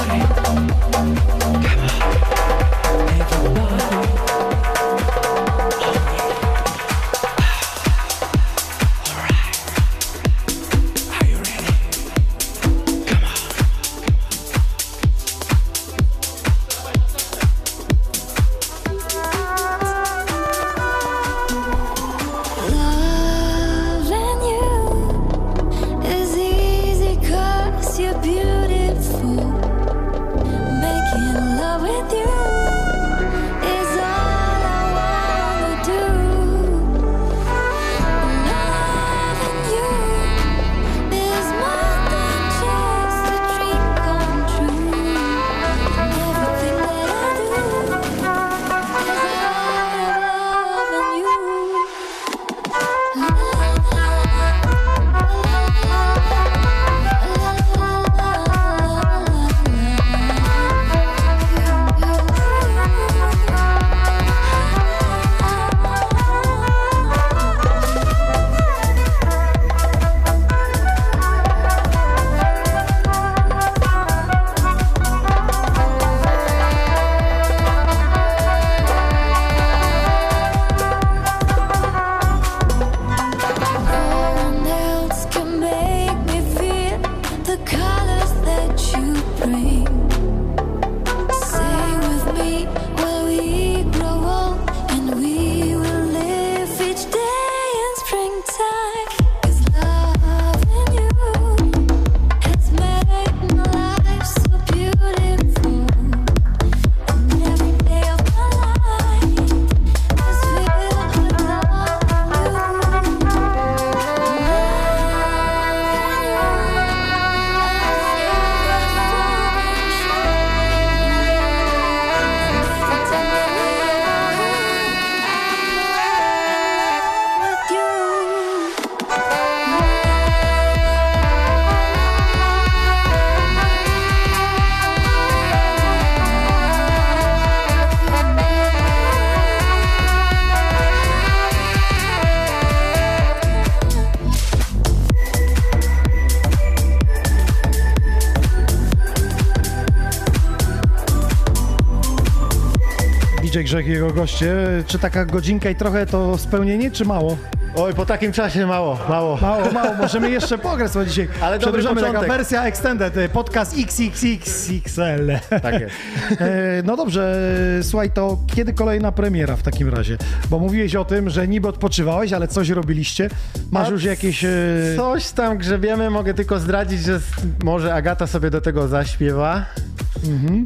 Jego goście. Czy taka godzinka i trochę to spełnienie, czy mało? Oj, po takim czasie mało, mało. Mało, mało. Możemy jeszcze pograć sobie dzisiaj. Ale dobry Przedłużamy taka początek. wersja extended, y, podcast XXXXL. Tak jest. No dobrze, słuchaj, to kiedy kolejna premiera w takim razie? Bo mówiłeś o tym, że niby odpoczywałeś, ale coś robiliście. Masz A już jakieś... e, Coś tam grzebiemy, mogę tylko zdradzić, że może Agata sobie do tego zaśpiewa.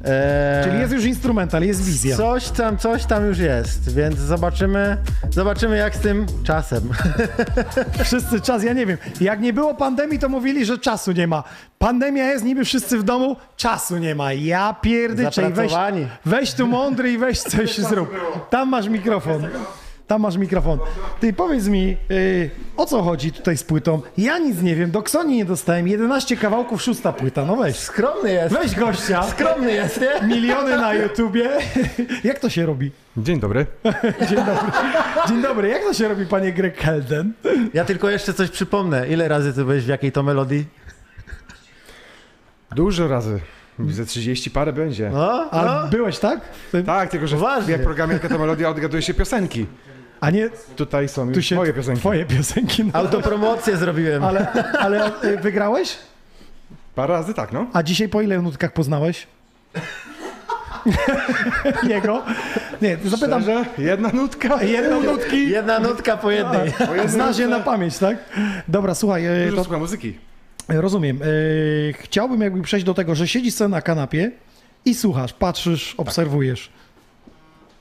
E, Czyli jest już instrumental, jest wizja. Coś tam, coś tam już jest, więc zobaczymy, zobaczymy jak z tym czasem. Wszyscy czas, ja nie wiem. Jak nie było pandemii, to mówili, że czasu nie ma. Pandemia jest, niby wszyscy w domu, czasu nie ma. Ja pierdyczę i weź, weź tu mądry i weź coś zrób. Tam masz mikrofon. Tam masz mikrofon. Ty powiedz mi, yy, o co chodzi tutaj z płytą? Ja nic nie wiem, do Ksoni nie dostałem. 11 kawałków, szósta płyta. No weź. Skromny jest. Weź gościa. Skromny jest, nie? Miliony na YouTubie. Jak to się robi? Dzień dobry. Dzień dobry. Dzień dobry. Jak to się robi, panie Greg Helden? Ja tylko jeszcze coś przypomnę. Ile razy ty byłeś w jakiej to melodii? Dużo razy. Ze 30 parę będzie. No, Ale byłeś, tak? Tak, tylko że Poważnie. jak programie Jaka to Melodia odgaduje się piosenki. A nie, Tutaj są już tu się moje piosenki. twoje piosenki. No. Autopromocję zrobiłem. Ale, ale y, wygrałeś? Parę razy tak, no. A dzisiaj po ile nutkach poznałeś? Jego? Nie, zapytam. Szczerze? Jedna nutka? Jedną nutki. Jedna nutka po jednej. Po jednej Znasz je na pamięć, tak? Dobra, słuchaj, y, Dużo to, słucham muzyki. rozumiem. Y, Chciałbym jakby przejść do tego, że siedzisz sobie na kanapie i słuchasz, patrzysz, obserwujesz.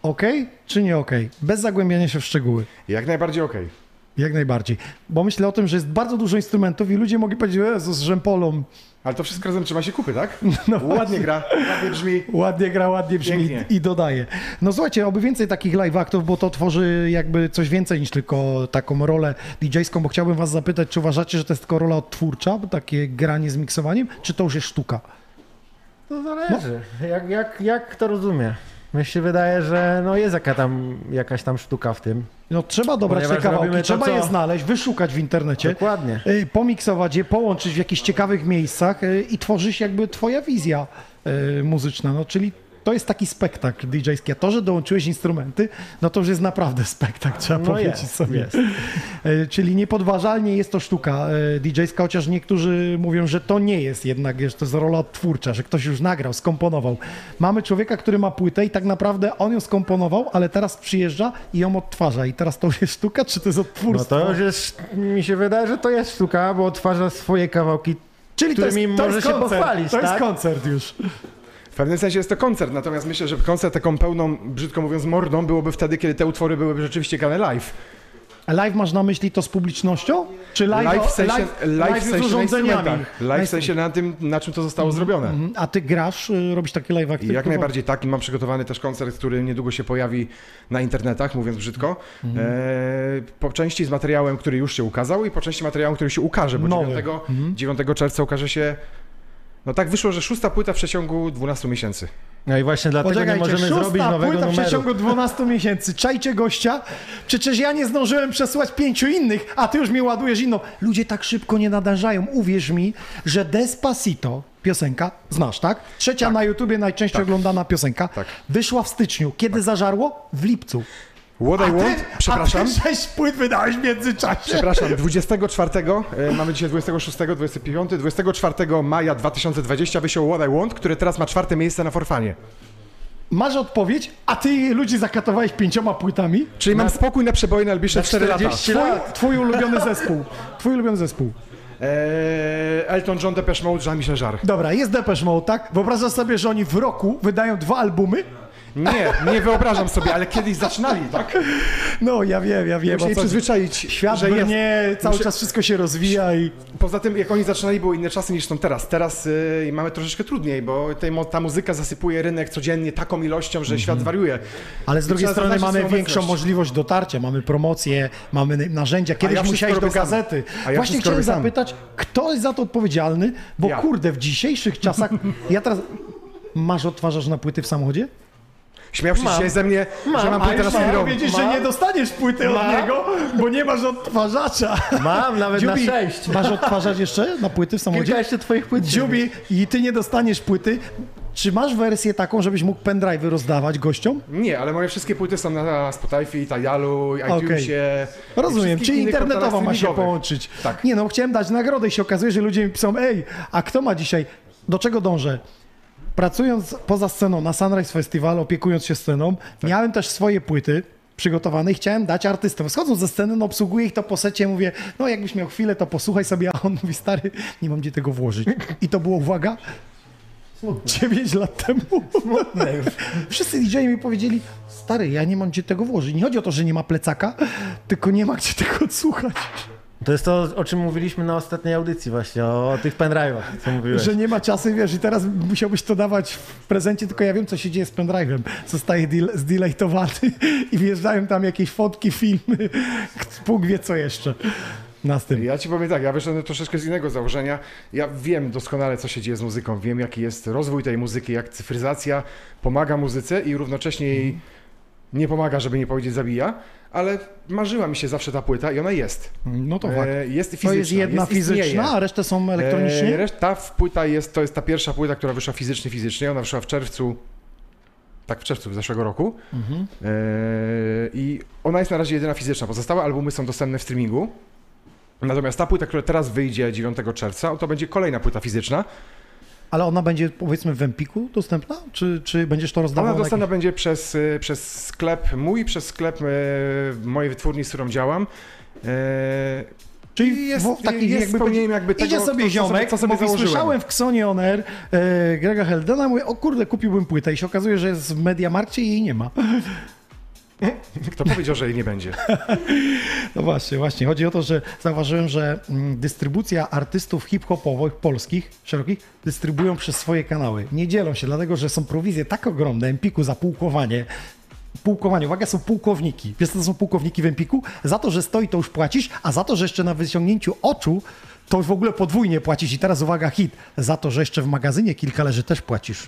Okej czy nie okej? Bez zagłębiania się w szczegóły. Jak najbardziej okej. Jak najbardziej. Bo myślę o tym, że jest bardzo dużo instrumentów i ludzie mogli powiedzieć, Jezus, rzępolą. Ale to wszystko razem trzyma się kupy, tak? No Ładnie właśnie. gra, ładnie brzmi. Ładnie gra, ładnie brzmi Pięknie. i dodaje. No słuchajcie, oby więcej takich live aktów, bo to tworzy jakby coś więcej niż tylko taką rolę DJ-ską, bo chciałbym was zapytać, czy uważacie, że to jest tylko rola odtwórcza, takie granie z miksowaniem, czy to już jest sztuka? To zależy. Jak, jak, jak kto rozumie? Mi się wydaje, że no jest jaka tam, jakaś tam sztuka w tym. No trzeba dobrać te kawałki, trzeba co- je znaleźć, wyszukać w internecie. Dokładnie. y, Pomiksować je, połączyć w jakichś ciekawych miejscach y, i tworzy się jakby twoja wizja y, muzyczna. No czyli to jest taki spektakl DJ-ski. A to, że dołączyłeś instrumenty, no to już jest naprawdę spektakl, trzeba No powiedzieć jest, sobie. jest. Y, Czyli niepodważalnie jest to sztuka y, DJ-ska, chociaż niektórzy mówią, że to nie jest jednak, że to jest rola odtwórcza, że ktoś już nagrał, skomponował. Mamy człowieka, który ma płytę i tak naprawdę on ją skomponował, ale teraz przyjeżdża i ją odtwarza. I teraz to już jest sztuka, czy to jest No odtwórstwo? to już jest, mi się wydaje, że to jest sztuka, bo odtwarza swoje kawałki, Czyli to jest, to może jest się koncert, pochwalić, To jest tak? koncert już. W pewnym sensie jest to koncert, natomiast myślę, że koncert taką pełną, brzydko mówiąc, mordą byłoby wtedy, kiedy te utwory byłyby rzeczywiście grane live. A live masz na myśli to z publicznością? Czy live, Live w sensie, live, live, live w z sensie urządzeniami? Live w sensie na tym, na czym to zostało zrobione. Mhm. A ty grasz, y, robisz takie live I jak najbardziej tak. I mam przygotowany też koncert, który niedługo się pojawi na internetach, mówiąc brzydko. Mhm. E, po części z materiałem, który już się ukazał i po części materiałem, który się ukaże, bo Nowy. 9, Mhm. 9 czerwca ukaże się... No tak wyszło, że szósta płyta w przeciągu 12 miesięcy. No i właśnie dlatego nie Poczekajcie, możemy szósta zrobić nowego płyta w numeru. przeciągu 12 miesięcy. Czajcie gościa. Przecież ja nie zdążyłem przesłać pięciu innych, a ty już mi ładujesz inną. Ludzie tak szybko nie nadążają. Uwierz mi, że Despacito, piosenka, znasz, tak? Trzecia na YouTubie najczęściej oglądana piosenka. Wyszła w styczniu. Kiedy zażarło? W lipcu. What I A ty- Want, przepraszam. A ty sześć płyt wydałeś w międzyczasie. Przepraszam, 24, e, mamy dzisiaj 26, 25, 24 maja 2020 wysiął What I Want, które teraz ma czwarte miejsce na Forfanie. Masz odpowiedź, a ty ludzi zakatowałeś pięcioma płytami? Czyli mam spokój na przeboje najbliższe Na 4 lata. 40 lat. Twój ulubiony zespół. Twój ulubiony zespół. Eee, Elton John, Depeche Mode, Jean-Michel Jarre. Dobra, jest Depeche Mode, tak? Wyobrażasz sobie, że oni w roku wydają dwa albumy? Nie, nie wyobrażam sobie, ale kiedyś zaczynali, tak? No, ja wiem, ja wiem. Muszę się przyzwyczaić, Świat że jest. brnie, cały Muszę- czas wszystko się rozwija i... Poza tym, jak oni zaczynali, były inne czasy niż są teraz. Teraz y, mamy troszeczkę trudniej, bo tej, ta muzyka zasypuje rynek codziennie taką ilością, że świat wariuje. Mhm. Ale z I drugiej strony mamy większą możliwość dotarcia, mamy promocje, mamy narzędzia. Kiedyś ja musiałeś do gazety. A ja Właśnie chciałem sam. zapytać, kto jest za to odpowiedzialny? Bo Ja. kurde, w dzisiejszych czasach... Ja teraz... Masz odtwarzasz na płyty w samochodzie? Śmiał się Mam. dzisiaj ze mnie, że mam płytę na swój miałem dom. powiedzieć, że nie dostaniesz płyty od Mam. niego, bo nie masz odtwarzacza. Mam, nawet na Dziubi, sześć. Masz odtwarzać jeszcze na płyty w samochodzie? Kilka jeszcze twoich płyt. Dziubi, i ty nie dostaniesz płyty. Czy masz wersję taką, żebyś mógł pendrive'y rozdawać gościom? Nie, ale moje wszystkie płyty są na Spotify, Tidalu, iTunesie. i Rozumiem, czyli internetowo ma się połączyć. Tak. Nie no, chciałem dać nagrodę i się okazuje, że ludzie mi piszą, ej, a kto ma dzisiaj, do czego dążę? Pracując poza sceną na Sunrise Festival, opiekując się sceną, Tak. miałem też swoje płyty przygotowane i chciałem dać artystom. Schodząc ze sceny, no obsługuję ich to po secie, mówię, no jakbyś miał chwilę, to posłuchaj sobie, a on mówi, stary, nie mam gdzie tego włożyć. I to było, uwaga, 9 lat temu. Wszyscy DJ mi powiedzieli, stary, ja nie mam gdzie tego włożyć. Nie chodzi o to, że nie ma plecaka, tylko nie ma gdzie tego odsłuchać. To jest to, o czym mówiliśmy na ostatniej audycji właśnie, o, tych pendrive'ach, co mówiłeś. Że nie ma czasu, wiesz, i teraz musiałbyś to dawać w prezencie, tylko ja wiem, co się dzieje z pendrive'em. Zostaje del- zdelejtowany i wjeżdżają tam jakieś fotki, filmy, Bóg wie co jeszcze. Następnie. Ja ci powiem tak, ja wyszedłem troszeczkę z innego założenia. Ja wiem doskonale, co się dzieje z muzyką. Wiem, jaki jest rozwój tej muzyki, jak cyfryzacja pomaga muzyce i równocześnie jej nie pomaga, żeby nie powiedzieć zabija, ale marzyła mi się zawsze ta płyta i ona jest. No to E, fakt. Jest To fizyczna. jest jedna istnieje. fizyczna, a resztę są elektronicznie? E, ta płyta jest, to jest ta pierwsza płyta, która wyszła fizycznie, fizycznie. Ona wyszła w czerwcu, tak w czerwcu zeszłego roku. Mhm. E, I ona jest na razie jedyna fizyczna. Pozostałe albumy są dostępne w streamingu. Natomiast ta płyta, która teraz wyjdzie 9 czerwca, to będzie kolejna płyta fizyczna. Ale ona będzie powiedzmy w Empiku dostępna? Czy, czy będziesz to rozdawał Ona na dostępna będzie przez, y, przez sklep mój, przez sklep y, mojej wytwórni, z którą działam. E, Czyli jest, w takich jest jakby spełnieniem jakby tego, Idzie sobie co, ziomek, co sobie mówi, założyłem. słyszałem w Xonie On Air e, Grega Heldena, mówię, o kurde, kupiłbym płytę i się okazuje, że jest w Mediamarkcie i jej nie ma. Kto powiedział, że jej nie będzie? No właśnie, właśnie. Chodzi o to, że zauważyłem, że mm, dystrybucja artystów hip-hopowych polskich, szerokich, dystrybuują przez swoje kanały. Nie dzielą się, dlatego że są prowizje tak ogromne, Empiku za pułkowanie, Pułkowanie, uwaga, są pułkowniki. Wiesz, co to są pułkowniki w Empiku? Za to, że stoi, to już płacisz, a za to, że jeszcze na wyciągnięciu oczu To już w ogóle podwójnie płacisz i teraz uwaga, hit. Za to, że jeszcze w magazynie kilka leży, też płacisz.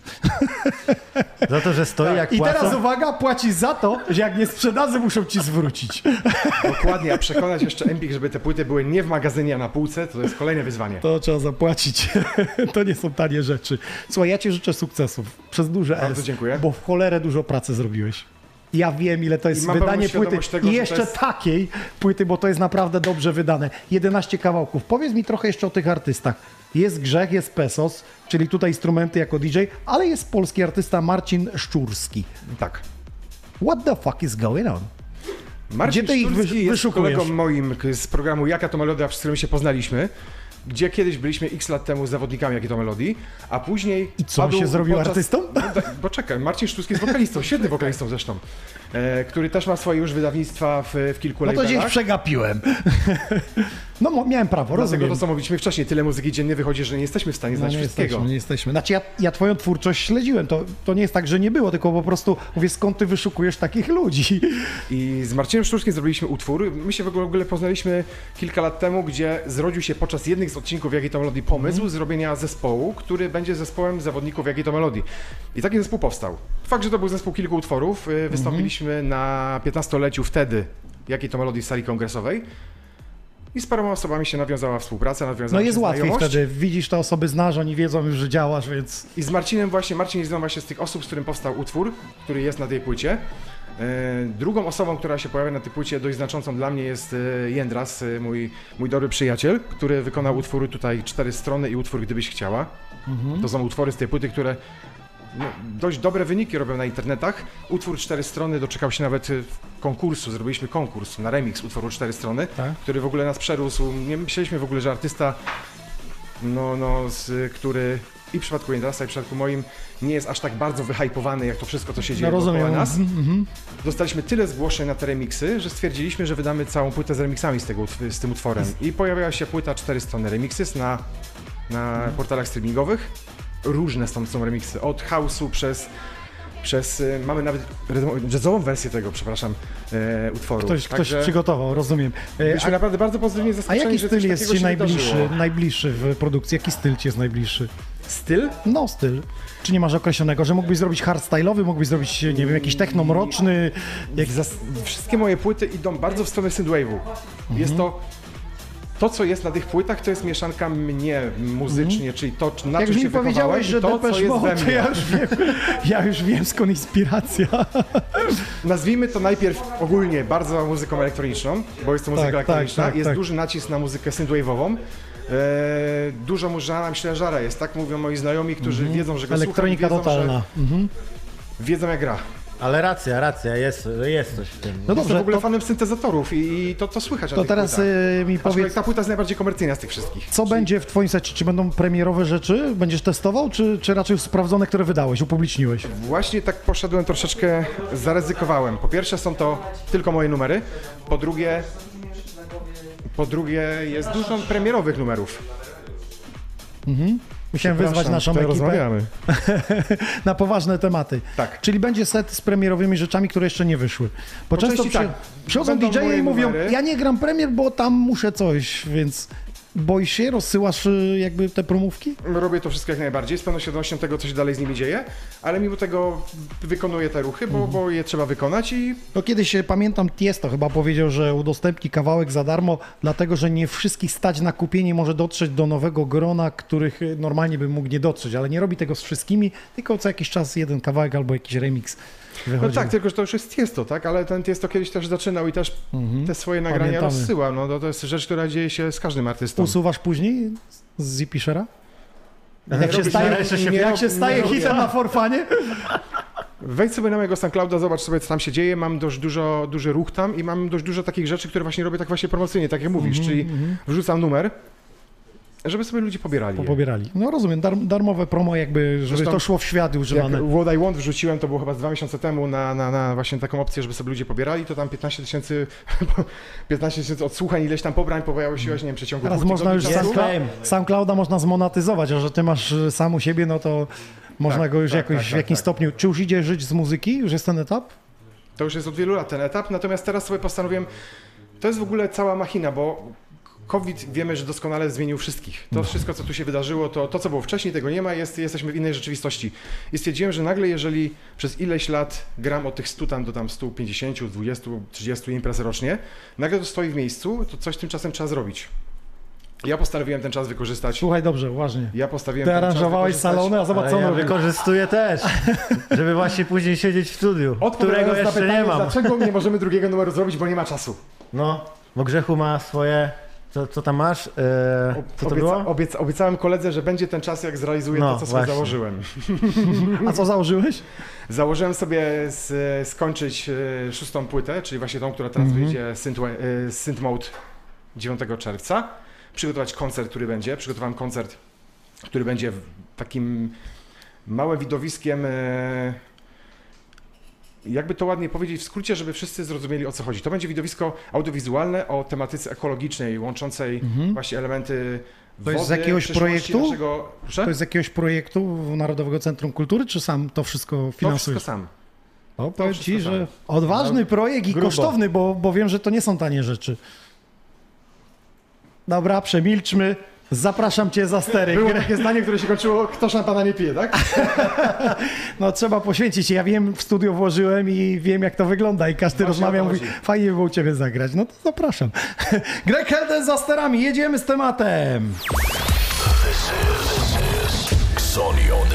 Za to, że stoi jak I płacą. teraz uwaga, płacisz za to, że jak nie sprzedadzą, muszą ci zwrócić. Dokładnie, a przekonać jeszcze Empik, żeby te płyty były nie w magazynie, a na półce, to jest kolejne wyzwanie. To trzeba zapłacić. To nie są tanie rzeczy. Słuchaj, ja ci życzę sukcesów przez duże Bardzo S, dziękuję. bo w cholerę dużo pracy zrobiłeś. Ja wiem, ile to jest wydanie płyty. tego, I jeszcze jest- takiej płyty, bo to jest naprawdę dobrze wydane. 11 kawałków. Powiedz mi trochę jeszcze o tych artystach. Jest Grzech, jest Pesos, czyli tutaj instrumenty jako DJ, ale jest polski artysta Marcin Szczurski. Tak. What the fuck is going on? Marcin Gdzie ty ich Szturski wysz- jest kolegą moim z programu Jaka to Melodia, z którym się poznaliśmy, gdzie kiedyś byliśmy x lat temu zawodnikami Jakie to Melodii, a później... I co, się zrobił artystą? No, da- bo czekaj, Marcin Szturski jest wokalistą, świetnym wokalistą zresztą, e, który też ma swoje już wydawnictwa w, w kilku No to labelach. gdzieś przegapiłem. No miałem prawo, Dlatego rozumiem. to, co mówiliśmy wcześniej, tyle muzyki dziennie wychodzi, że nie jesteśmy w stanie No znać nie wszystkiego. jesteśmy, nie jesteśmy. Znaczy ja, ja twoją twórczość śledziłem, to, to nie jest tak, że nie było, tylko po prostu mówię, skąd ty wyszukujesz takich ludzi? I z Marcinem Sztuczkiem zrobiliśmy utwór. My się w ogóle- w ogóle poznaliśmy kilka lat temu, gdzie zrodził się podczas jednych z odcinków Jakiej to Melodii pomysł Mhm. zrobienia zespołu, który będzie zespołem zawodników Jakiej to Melodii. I taki zespół powstał. Fakt, że to był zespół kilku utworów. y, Wystąpiliśmy Mhm. na 15-leciu wtedy Jakiej to Melodii w sali kongresowej. I z paroma osobami się nawiązała współpraca, nawiązała No jest łatwiej wtedy, widzisz te osoby, znasz, oni wiedzą już, że działasz, więc... I z Marcinem właśnie, Marcin jest właśnie z tych osób, z którym powstał utwór, który jest na tej płycie. E, Drugą osobą, która się pojawia na tej płycie, dość znaczącą dla mnie jest e, Jędras, e, mój, mój dobry przyjaciel, który wykonał utwory tutaj cztery strony i utwór Gdybyś chciała. Mhm. To są utwory z tej płyty, które no, dość dobre wyniki robią na internetach. Utwór cztery strony doczekał się nawet konkursu, zrobiliśmy konkurs na remix utworu cztery strony, Tak. który w ogóle nas przerósł. Nie myśleliśmy w ogóle, że artysta no, no, z, który i w przypadku Jendrasa, i w przypadku moim nie jest aż tak bardzo wyhypowany, jak to wszystko, co się dzieje No dookoła nas. Mhm, mhm. Dostaliśmy tyle zgłoszeń na te remixy, że stwierdziliśmy, że wydamy całą płytę z remixami z, tego, z tym utworem. I pojawiała się płyta cztery strony remixes na, na portalach streamingowych. Różne są, są remixy, od house'u przez, przez... y, Mamy nawet jazzową wersję tego, przepraszam, e, utworu. Ktoś, ktoś przygotował, rozumiem. E, Byliśmy naprawdę bardzo pozytywnie a zaskoczeni, jaki że styl jest ci najbliższy, najbliższy w produkcji? Jaki styl ci jest najbliższy? Styl? No, styl. Czy nie masz określonego, że mógłbyś zrobić hardstyle'owy, mógłbyś zrobić, nie wiem, jakiś techno mroczny? Jak... Zas- wszystkie moje płyty idą bardzo w stronę synthwave'u. Jest to to, co jest na tych płytach, to jest mieszanka mnie muzycznie, czyli to, na Jak czym się powiedziałeś, że to, co jest we mnie. ja już wiem, ja już wiem skąd inspiracja. Nazwijmy to najpierw ogólnie bardzo muzyką elektroniczną, bo jest to muzyka Tak, elektroniczna. tak, tak, jest tak. duży nacisk na muzykę synthwave'ową. E, dużo mużana, myślę, żara jest, tak mówią moi znajomi, którzy Mhm. wiedzą, że go Elektronika słucham, wiedzą, totalna. Mhm. Że, wiedzą jak gra. Ale racja, racja, jest, jest coś w tym. No Jestem dobrze, w ogóle to- fanem syntezatorów i, i to, to słychać na To tych teraz płytach. y, mi Aczkolwiek powiedz, ta płyta jest najbardziej komercyjna z tych wszystkich. co będzie w twoim secie? Czy będą premierowe rzeczy? Będziesz testował, czy, czy raczej już sprawdzone, które wydałeś, upubliczniłeś? Właśnie tak poszedłem troszeczkę, zaryzykowałem. Po pierwsze są to tylko moje numery, po drugie, po drugie jest dużo premierowych numerów. Mhm. Musiałem wyzwać naszą ekipę rozmawiamy. na poważne tematy. Tak. Czyli będzie set z premierowymi rzeczami, które jeszcze nie wyszły. Bo Po często części przy, tak. przychodzą DJ-e moje i mówią, numery. ja nie gram premier, bo tam muszę coś, więc boisz się, rozsyłasz y, jakby te promówki? Robię to wszystko jak najbardziej, z pełną świadomością tego, co się dalej z nimi dzieje, ale mimo tego wykonuję te ruchy, bo, bo je trzeba wykonać i No kiedyś e, pamiętam Tiesto chyba powiedział, że udostępni kawałek za darmo, dlatego że nie wszystkich stać na kupienie, może dotrzeć do nowego grona, których e, normalnie by mógł nie dotrzeć, ale nie robi tego z wszystkimi, tylko co jakiś czas jeden kawałek albo jakiś remix No tak, tylko że to już jest Tiesto, tak? Ale ten Tiesto kiedyś też zaczynał i też Mhm. te swoje nagrania Pamiętamy. rozsyłał. No to, to jest rzecz, która dzieje się z każdym artystą. Usuwasz później z Zipishera? Nie Jak się staje, się- jak nie się rob- staje nie hitem na forfanie? Wejdź sobie na mojego SoundClouda, zobacz sobie, co tam się dzieje. Mam dość dużo, duży ruch tam i mam dość dużo takich rzeczy, które właśnie robię tak właśnie promocyjnie, tak jak mówisz, Mhm, czyli mhm. wrzucam numer, żeby sobie ludzie pobierali je. Pobierali. No rozumiem, dar, darmowe promo jakby, żeby Zresztą to szło w świat Jak używane. What I Want wrzuciłem, to było chyba z dwa miesiące temu na, na, na właśnie taką opcję, żeby sobie ludzie pobierali, to tam 15 tysięcy 15 tysięcy odsłuchań, ileś tam pobrań pojawiło się, nie wiem, w przeciągu Teraz można już SoundClouda można zmonetyzować, a że ty masz y, sam u siebie, no to można Tak, go już tak, jakoś tak, w tak, jakimś tak. stopniu. Czy już idzie żyć z muzyki? Już jest ten etap? To już jest od wielu lat ten etap, natomiast teraz sobie postanowiłem, to jest w ogóle cała machina, bo COVID wiemy, że doskonale zmienił wszystkich. To wszystko, co tu się wydarzyło, to, to co było wcześniej, tego nie ma, jest, jesteśmy w innej rzeczywistości. I stwierdziłem, że nagle, jeżeli przez ileś lat gram od tych 100 tam do tam 150, 20, 30 imprez rocznie, nagle to stoi w miejscu, to coś tymczasem trzeba zrobić. Ja postanowiłem ten czas wykorzystać. Słuchaj dobrze, uważnie. Ja postawiłem Ty ten czas aranżowałeś salony, a zobacz co ja wykorzystuję też, żeby właśnie później siedzieć w studiu, którego jeszcze pytanie, nie mam. dlaczego nie możemy drugiego numeru zrobić, bo nie ma czasu. No, bo Grzechu ma swoje... Co, co tam masz? Eee, co to Obieca, było? obieca, obiecałem koledze, że będzie ten czas, jak zrealizuję No, to, co sobie właśnie. założyłem. A co założyłeś? Założyłem sobie z, skończyć e, szóstą płytę, czyli właśnie tą, która teraz Mhm. wyjdzie, Synth, e, Synth Mode 9 czerwca. Przygotować koncert, który będzie. Przygotowałem koncert, który będzie w takim małym widowiskiem. Jakby to ładnie powiedzieć, w skrócie, żeby wszyscy zrozumieli o co chodzi. To będzie widowisko audiowizualne o tematyce ekologicznej, łączącej Mhm. właśnie elementy To jest z jakiegoś projektu? Naszego... To jest z jakiegoś projektu Narodowego Centrum Kultury, czy sam to wszystko To finansujesz? wszystko sam. O, powiem ci, sam. że odważny No, projekt i grubo. kosztowny, bo, bo wiem, że to nie są tanie rzeczy. Dobra, przemilczmy. Zapraszam cię za stery. Było takie zdanie, które się kończyło, kto szampana nie pije, tak? No trzeba poświęcić. Ja wiem, w studio włożyłem i wiem, jak to wygląda i każdy Właśnie rozmawia, mówi, fajnie by było u ciebie zagrać. No to zapraszam. Greg Helden za sterami, jedziemy z tematem. This is Xoni On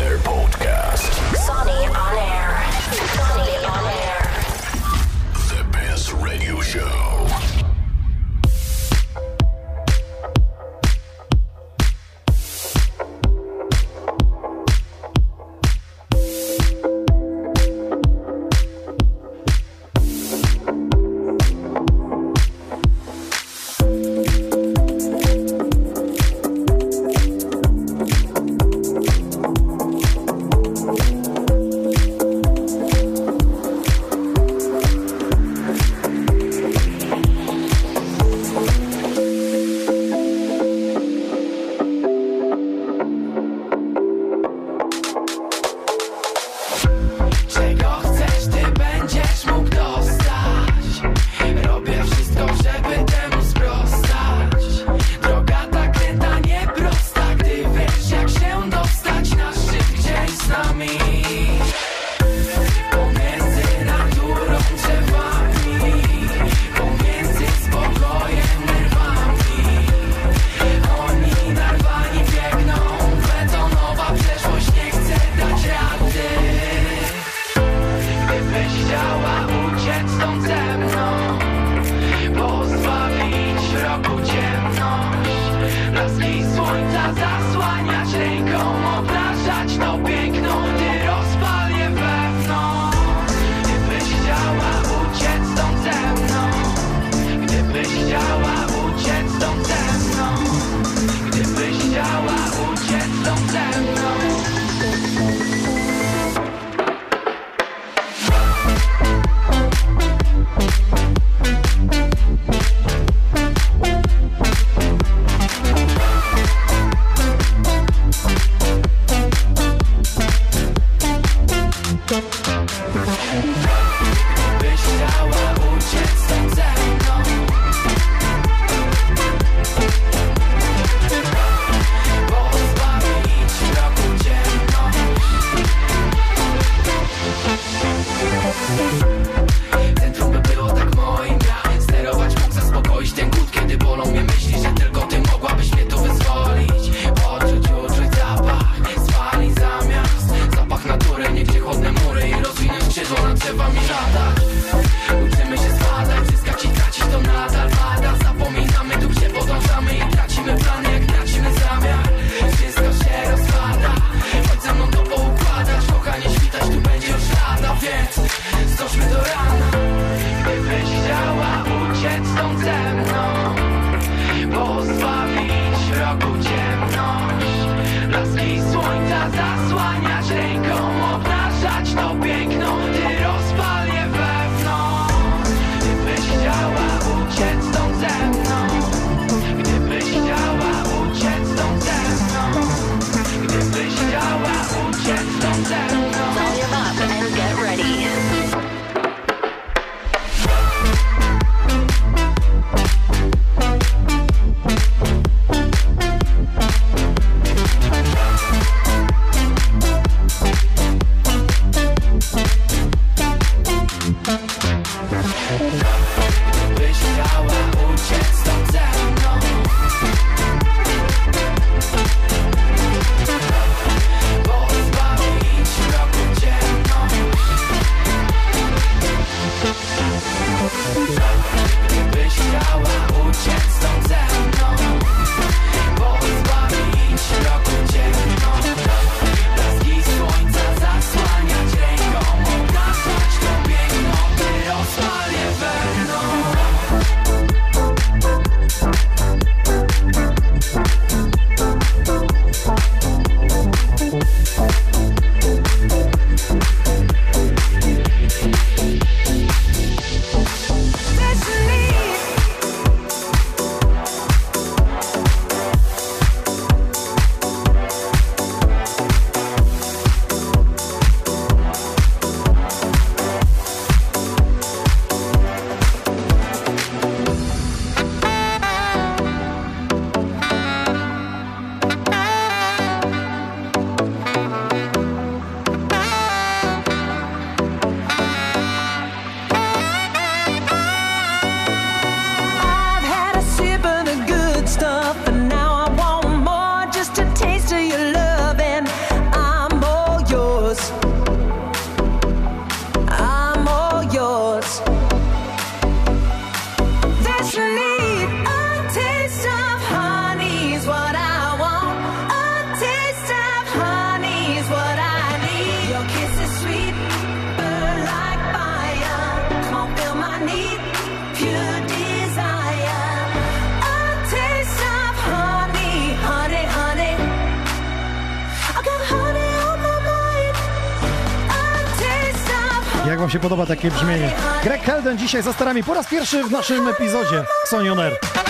Wam się podoba takie brzmienie. Greg Helden dzisiaj za starami po raz pierwszy w naszym epizodzie Xonion Air.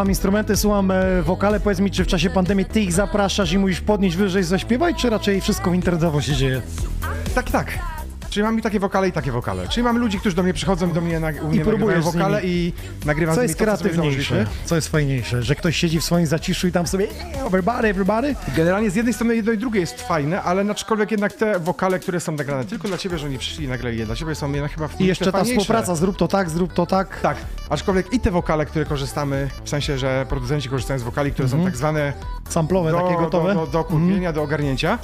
Słucham instrumenty, słucham e, wokale. Powiedz mi, czy w czasie pandemii ty ich zapraszasz i mówisz podnieść wyżej, zaśpiewaj, czy raczej wszystko internetowo się dzieje? Tak, tak. Czyli mam i takie wokale, i takie wokale. Czyli mam ludzi, którzy do mnie przychodzą, do mnie, u mnie nagrywają z wokale i nagrywam Co jest to, kreatywniejsze? Co jest fajniejsze? Że ktoś siedzi w swoim zaciszu i tam sobie "Yeah, everybody, everybody? Generalnie z jednej strony jedno i drugie jest fajne, ale aczkolwiek jednak te wokale, które są nagrane tylko dla ciebie, że oni przyszli i nagrali je dla ciebie, są jednak chyba w I jeszcze ta współpraca, zrób to tak, zrób to tak. Tak, aczkolwiek i te wokale, które korzystamy, w sensie, że producenci korzystają z wokali, które Mhm. są tak zwane Samplowe, takie gotowe? Do, do, do kupienia, do ogarnięcia.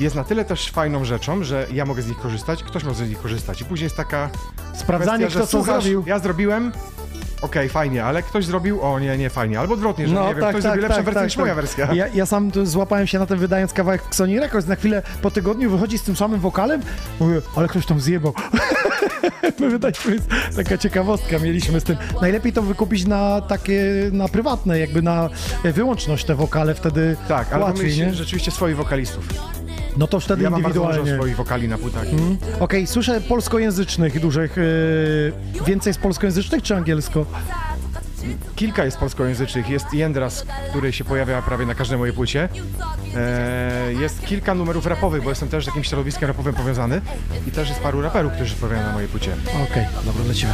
Jest na tyle też fajną rzeczą, że ja mogę z nich korzystać, ktoś może z nich korzystać. I później jest taka Sprawdzanie, kwestia, kto co słuchasz, zrobił. Ja zrobiłem, okej, fajnie, ale ktoś zrobił, o nie, nie fajnie. Albo odwrotnie, że nie wiem, ktoś zrobił lepszą wersję niż moja wersja. Ja, ja sam złapałem się na tym wydając kawałek w Sony Records. Na chwilę po tygodniu wychodzi z tym samym wokalem. Mówię, ale ktoś tam zjebał. My wydaliśmy, taka ciekawostka mieliśmy z tym. Najlepiej to wykupić na takie, na prywatne, jakby na wyłączność te wokale, wtedy Tak, ale łatwiej, nie? rzeczywiście swoich wokalistów. No to wtedy ja mam indywidualnie. dużo swoich wokali na płytach. Mhm. Okej, słyszę polskojęzycznych dużych. Yy, więcej z polskojęzycznych czy angielsko? kilka jest polskojęzycznych. Jest Jędras, który się pojawia prawie na każdej mojej płycie. E, jest kilka numerów rapowych, bo jestem też z jakimś środowiskiem rapowym powiązany. I też jest paru raperów, którzy się pojawiają na mojej płycie. Okej, dobra, lecimy.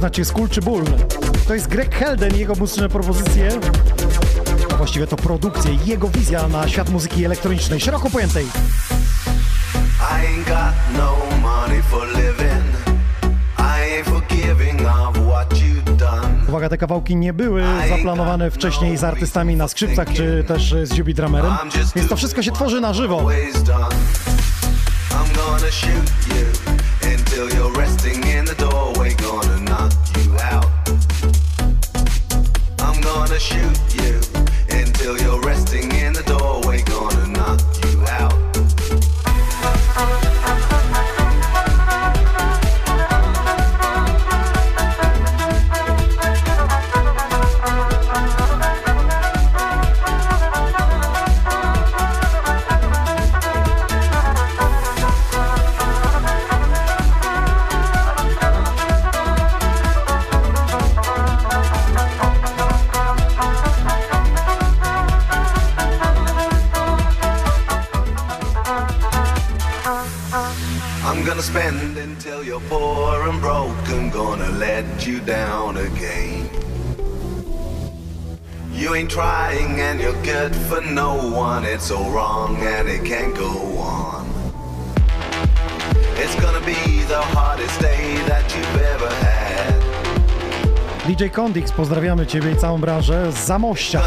Dajcie znać, czy ból. To jest Greg Helden i jego muzyczne propozycje. A właściwie to produkcje i jego wizja na świat muzyki elektronicznej, szeroko pojętej. I ain't got no money for living. I ain't forgiving of what you've done. Uwaga, te kawałki nie były zaplanowane wcześniej z artystami na skrzypcach, czy też z Jubi Drummerem, więc to wszystko się tworzy na żywo. I'm gonna shoot Kondix, pozdrawiamy Ciebie i całą branżę z Zamościa.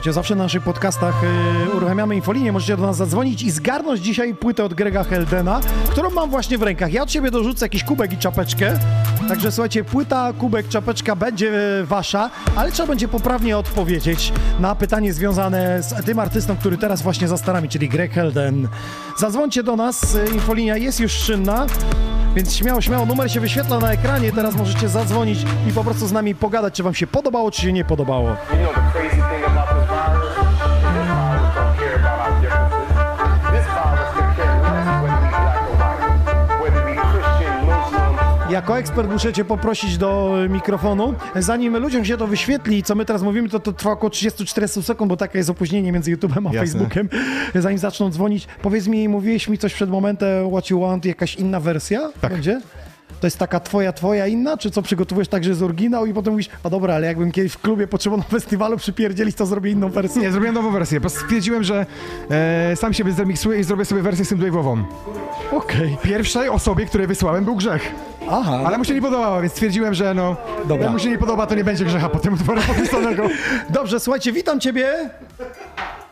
Słuchajcie, zawsze na naszych podcastach yy, uruchamiamy infolinię, możecie do nas zadzwonić i zgarnąć dzisiaj płytę od Grega Heldena, którą mam właśnie w rękach. Ja od siebie dorzucę jakiś kubek i czapeczkę, także słuchajcie, płyta, kubek, czapeczka będzie wasza, ale trzeba będzie poprawnie odpowiedzieć na pytanie związane z tym artystą, który teraz właśnie za starami, czyli Greg Helden. Zadzwońcie do nas, e, infolinia jest już czynna. Więc śmiało, śmiało, numer się wyświetla na ekranie, teraz możecie zadzwonić i po prostu z nami pogadać, czy wam się podobało, czy się nie podobało. Jako ekspert muszę cię poprosić do y, mikrofonu. Zanim ludziom się to wyświetli, co my teraz mówimy, to to trwa około 30-40 sekund, bo takie jest opóźnienie między YouTube'em a Jasne. Facebookiem. Zanim zaczną dzwonić, powiedz mi, mówiłeś mi coś przed momentem, what you want, jakaś inna wersja Tak. będzie? To jest taka twoja, twoja inna, czy co przygotowujesz także z oryginał i potem mówisz, a dobra, ale jakbym kiedyś w klubie potrzebował na festiwalu przypierdzielić, to zrobię inną wersję. Nie, zrobiłem nową wersję, bo stwierdziłem, że e, sam siebie zremiksuję i zrobię sobie wersję synthwave'ową. Okej. Pierwszej osobie, której wysłałem, był grzech. Aha. Ale mu się nie podobało, więc stwierdziłem, że no, Dobra. jak mu się nie podoba, to nie będzie grzecha po tym utworze podpisanego. Dobrze, słuchajcie, witam ciebie.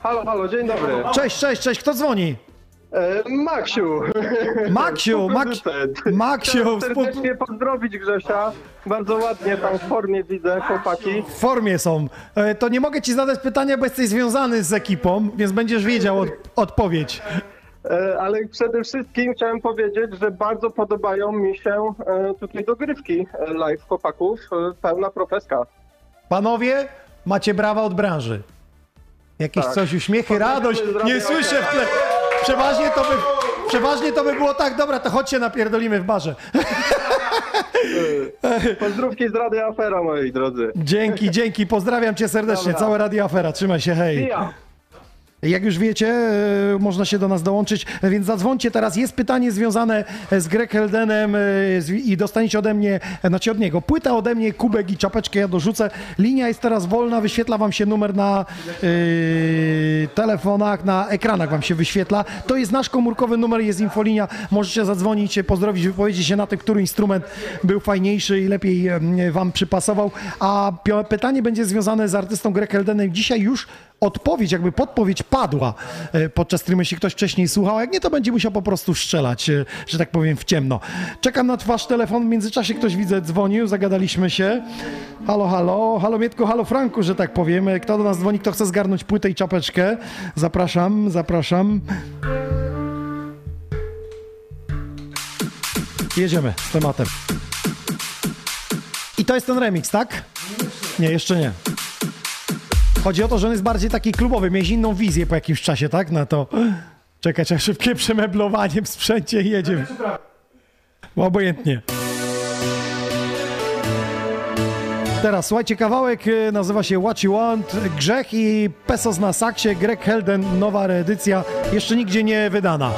Halo, halo, dzień dobry. Cześć, cześć, cześć, kto dzwoni? E, Maksiu. Maksiu. Maksiu, współ- serdecznie pozdrowić Grzesia. Bardzo ładnie tam w formie widzę, chłopaki. W formie są. E, To nie mogę ci zadać pytania, bo jesteś związany z ekipą, więc będziesz wiedział od, odpowiedź. E, Ale przede wszystkim chciałem powiedzieć, że bardzo podobają mi się tutaj dogrywki live chłopaków. Pełna profeska. Panowie, macie brawa od branży. Jakieś Tak. coś, uśmiechy, radość. Nie słyszę w tle. Przeważnie to by, przeważnie to by było tak, dobra, to chodźcie napierdolimy w barze. Pozdrówki z Radia Afera, moi drodzy. Dzięki, dzięki, pozdrawiam cię serdecznie, Dobra. całe Radio Afera, trzymaj się, hej. Ja. Jak już wiecie, e, można się do nas dołączyć, e, więc zadzwońcie teraz. Jest pytanie związane z Greg Heldenem e, i dostaniecie ode mnie, e, znaczy od niego, płyta ode mnie, kubek i czapeczkę ja dorzucę. Linia jest teraz wolna, wyświetla wam się numer na e, telefonach, na ekranach wam się wyświetla. To jest nasz komórkowy numer, jest infolinia. Możecie zadzwonić, pozdrowić, wypowiedzieć się na tym, który instrument był fajniejszy i lepiej e, wam przypasował. A pytanie będzie związane z artystą Greg Heldenem. Dzisiaj już odpowiedź, jakby podpowiedź padła e, podczas streamu, jeśli ktoś wcześniej słuchał, jak nie, to będzie musiał po prostu strzelać, e, że tak powiem, w ciemno. Czekam na wasz telefon, w międzyczasie ktoś widzę dzwonił, zagadaliśmy się. Halo, halo, halo Mietku, halo Franku, że tak powiem. E, Kto do nas dzwoni, kto chce zgarnąć płytę i czapeczkę? Zapraszam, zapraszam. Jedziemy z tematem. I to jest ten remix, tak? Nie, jeszcze nie. Chodzi o to, że on jest bardziej taki klubowy. Miałeś inną wizję po jakimś czasie, tak? Na to. Czekaj, czekaj, szybkie przemeblowanie w sprzęcie i jedziemy. Obojętnie. Teraz słuchajcie, kawałek y, nazywa się What You Want, Grzech i Pesos na saksie, Greg Helden, nowa reedycja, jeszcze nigdzie nie wydana.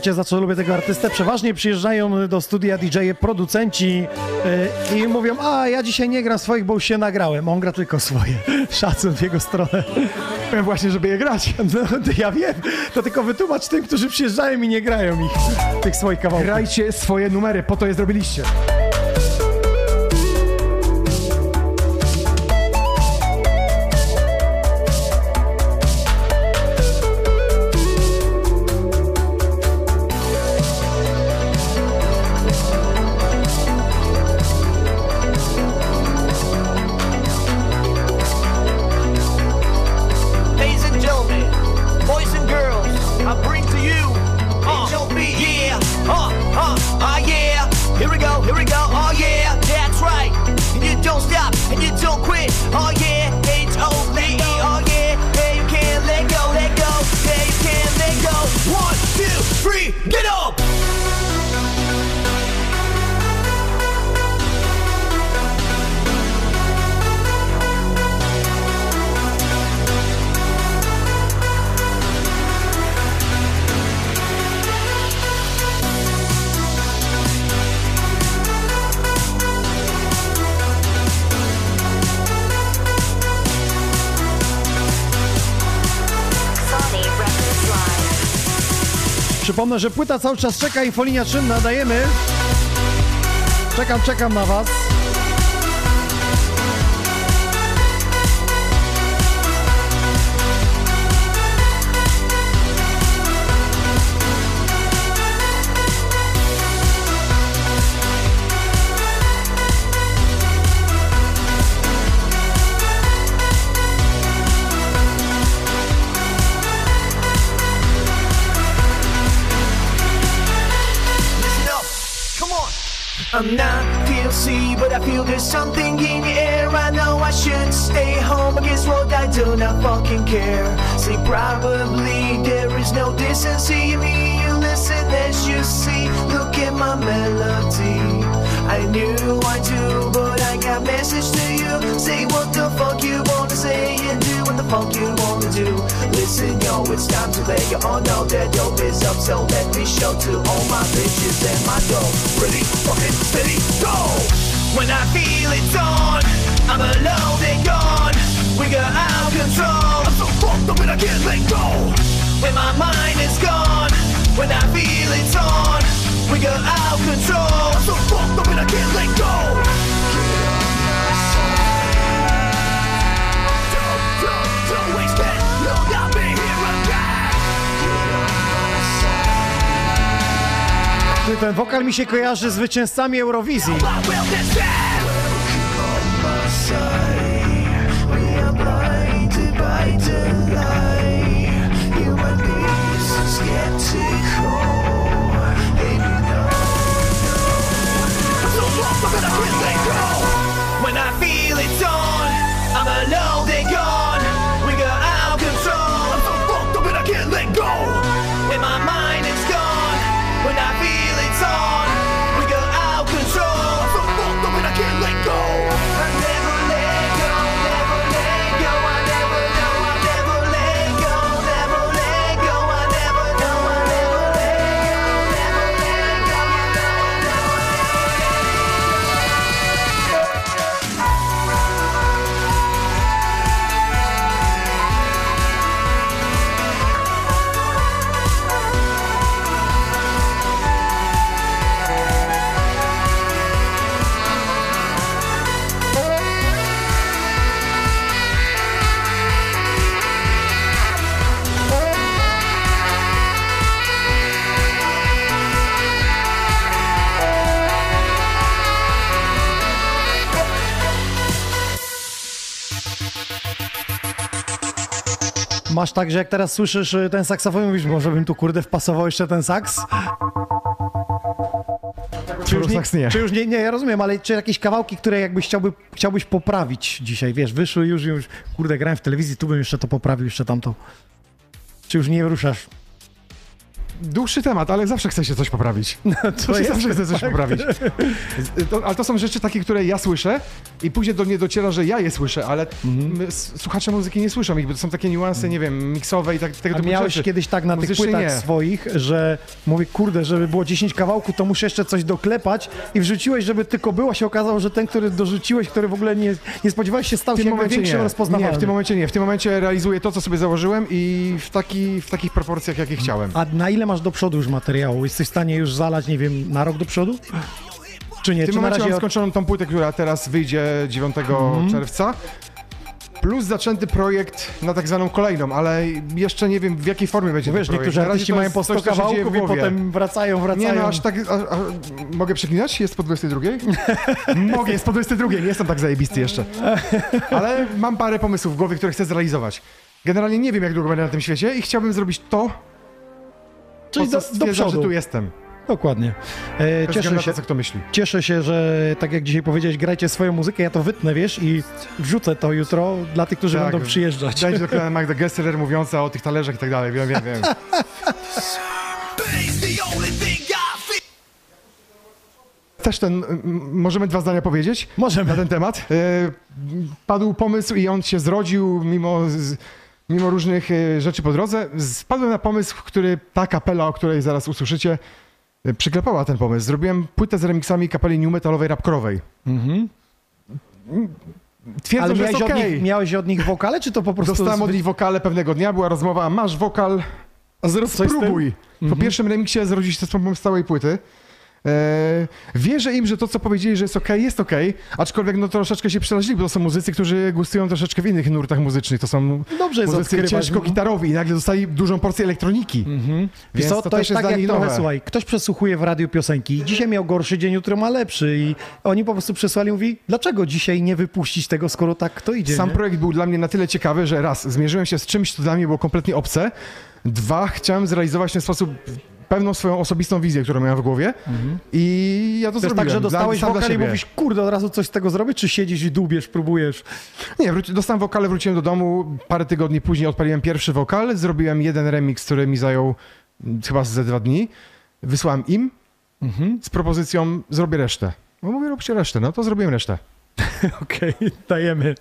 Wiecie za co lubię tego artystę? Przeważnie przyjeżdżają do studia DJ-e producenci yy, i mówią, a ja dzisiaj nie gram swoich, bo już się nagrałem. On gra tylko swoje. Szacun w jego stronę. Właśnie, żeby je grać. No, ja wiem. To tylko wytłumacz tym, którzy przyjeżdżają i nie grają ich, tych swoich kawałków. Grajcie swoje numery, po to je zrobiliście. Że płyta cały czas czeka, infolinia czynna, dajemy. Czekam, czekam na was. I'm not PLC, but I feel there's something in the air. I know I should stay home, but guess what? I do not fucking care. See, probably there is no decency in me. You listen as you see. Look at my melody. I knew I do, but I got message to you. Say what the fuck you wanna say what the fuck you wanna do. Listen, yo, it's time to lay. You all know that dope is up, so let me show to all my bitches and my dope. Ready, fucking steady, go! When I feel it's on, I'm alone and gone. We got out of control. I'm so fucked up and I can't let go. When my mind is gone, when I feel it's on, we got out of control. I'm so fucked up and I can't let go. Ten wokal mi się kojarzy z zwycięzcami Eurowizji. Masz tak, że jak teraz słyszysz y, ten saksofon, mówisz, może bym tu kurde wpasował jeszcze ten saks? Czy już, nie, nie. czy już nie, nie, ja rozumiem, ale czy jakieś kawałki, które jakbyś chciałby, chciałbyś poprawić dzisiaj, wiesz, wyszły już, już, kurde, grałem w telewizji, tu bym jeszcze to poprawił, jeszcze tamto. Czy już nie ruszasz? Dłuższy temat, ale zawsze chce się coś poprawić. No, to jest zawsze chce coś tak. poprawić. To, ale to są rzeczy takie, które ja słyszę i później do mnie dociera, że ja je słyszę, ale Mhm. słuchacze muzyki nie słyszą ich, bo to są takie niuanse, nie wiem, miksowe i tak, tego typu miałeś rzeczy. kiedyś tak na tych Muzycznie płytach nie. swoich, że mówię, kurde, żeby było 10 kawałków, to muszę jeszcze coś doklepać i wrzuciłeś, żeby tylko było, się okazało, że ten, który dorzuciłeś, który w ogóle nie, nie spodziewałeś się, stał W się tym jakby momencie większym nie. rozpoznawalnym. Nie, w tym momencie nie. W tym momencie realizuję to, co sobie założyłem i w, taki, w takich proporcjach, jakie chciałem. A na ile masz do przodu już materiału? Jesteś w stanie już zalać, nie wiem, na rok do przodu? Czy nie? W tym Czy na momencie razie mam skończoną tą płytę, która teraz wyjdzie 9 Mhm. czerwca. Plus zaczęty projekt na tak zwaną kolejną, ale jeszcze nie wiem w jakiej formie będzie Wiesz, ten projekt. niektórzy artyści mają po 100 coś, co się dzieje kawałków i potem wracają, wracają. Nie no, aż tak... A, a, mogę przeklinać? Jest po 22? mogę, jest po 22, nie jestem tak zajebisty jeszcze. Ale mam parę pomysłów w głowie, które chcę zrealizować. Generalnie nie wiem, jak długo będę na tym świecie i chciałbym zrobić to, Czyli po co do- do przodu. że tu jestem. Dokładnie. E, cieszę się, to, co kto myśli. cieszę się, że tak jak dzisiaj powiedziałeś, grajcie swoją muzykę, ja to wytnę, wiesz, i wrzucę to jutro dla tych, którzy Tak, będą przyjeżdżać. Będzie dokładnie Magda Gessler mówiąca o tych talerzach i tak dalej, wiem, wiem, wiem. Też ten, możemy dwa zdania powiedzieć? Możemy. Na ten temat. E, Padł pomysł i on się zrodził mimo, z- mimo różnych e, rzeczy po drodze. Spadłem na pomysł, który ta kapela, o której zaraz usłyszycie, e, przyklepała ten pomysł. Zrobiłem płytę z remixami kapeli new metalowej, rapkorowej. Mhm. Twierdzę, Ale że miałeś jest od, nich, miałeś od nich wokale, czy to po prostu... Dostałem od nich wokale pewnego dnia, była rozmowa, masz wokal, A zrób z spróbuj. Po Mhm. pierwszym remiksie zrodzić to z stałej płyty. E, wierzę im, że to, co powiedzieli, że jest ok, jest ok, aczkolwiek no troszeczkę się przeraźli, bo to są muzycy, którzy gustują troszeczkę w innych nurtach muzycznych. To są Dobrze muzycy ciężko no. gitarowi i nagle dostali dużą porcję elektroniki. Mhm. Więc co, to, to, też jest jest tak jak trochę, słuchaj, ktoś przesłuchuje w radiu piosenki, dzisiaj miał gorszy dzień, jutro ma lepszy i oni po prostu przesłali i mówi, dlaczego dzisiaj nie wypuścić tego, skoro tak to idzie, Sam nie? projekt był dla mnie na tyle ciekawy, że raz, zmierzyłem się z czymś, co dla mnie było kompletnie obce. Dwa, chciałem zrealizować w ten sposób pewną swoją osobistą wizję, którą miałem w głowie. I ja to, To jest zrobiłem. tak, że dostałeś dla wokal i mówisz, kurde, od razu coś z tego zrobię, czy siedzisz i dłubiesz, próbujesz? Nie, wróci, dostałem wokale, wróciłem do domu, parę tygodni później odpaliłem pierwszy wokal, zrobiłem jeden remix, który mi zajął mm, chyba ze dwa dni, wysłałem im z propozycją, zrobię resztę. No mówię, róbcie resztę, no to zrobiłem resztę. Okej, dajemy.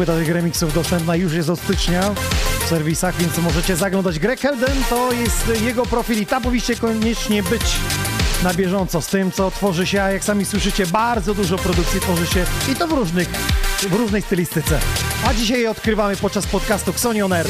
Płyta tych remixów dostępna już jest od stycznia w serwisach, więc możecie zaglądać. Greg Helden to jest jego profil i tam powinniście koniecznie być na bieżąco z tym, co tworzy się, a jak sami słyszycie, bardzo dużo produkcji tworzy się i to w różnych, w różnej stylistyce. A dzisiaj odkrywamy podczas podcastu Xonion Air.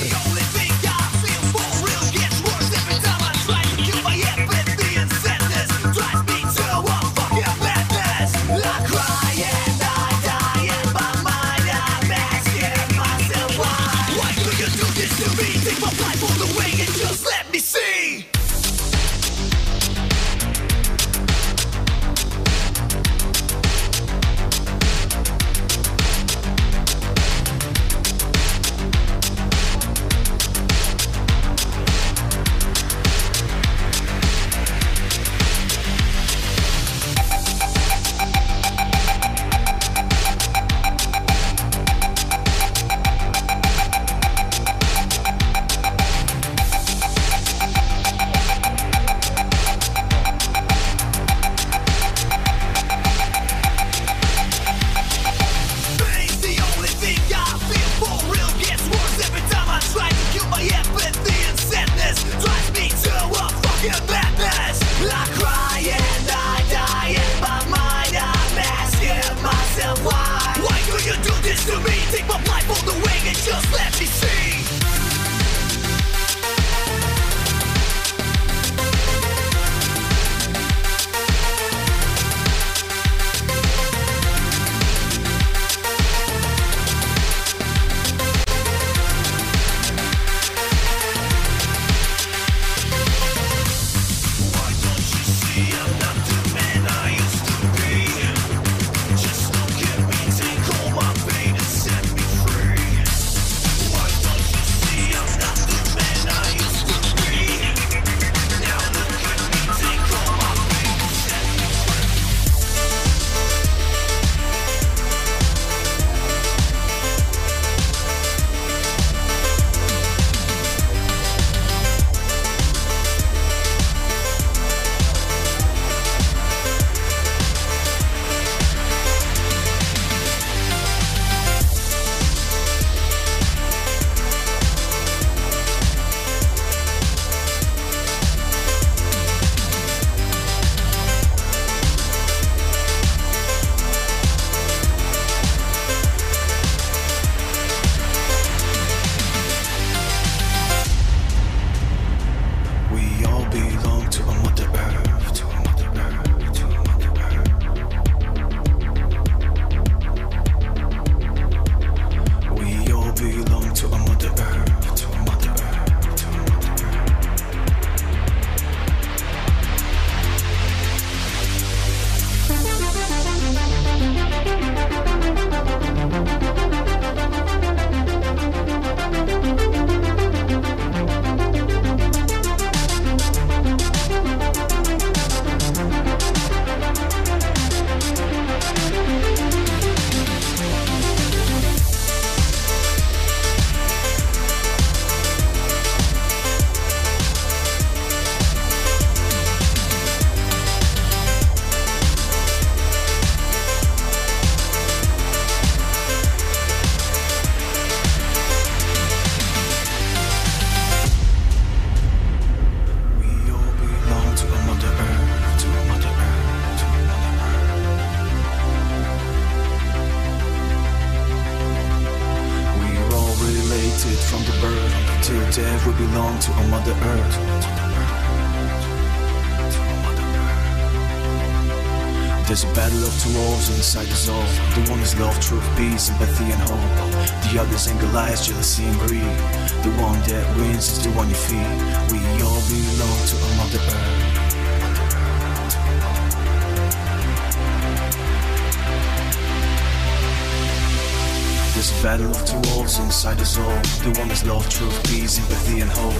A of two inside us all. The one is love, truth, peace, empathy, and hope.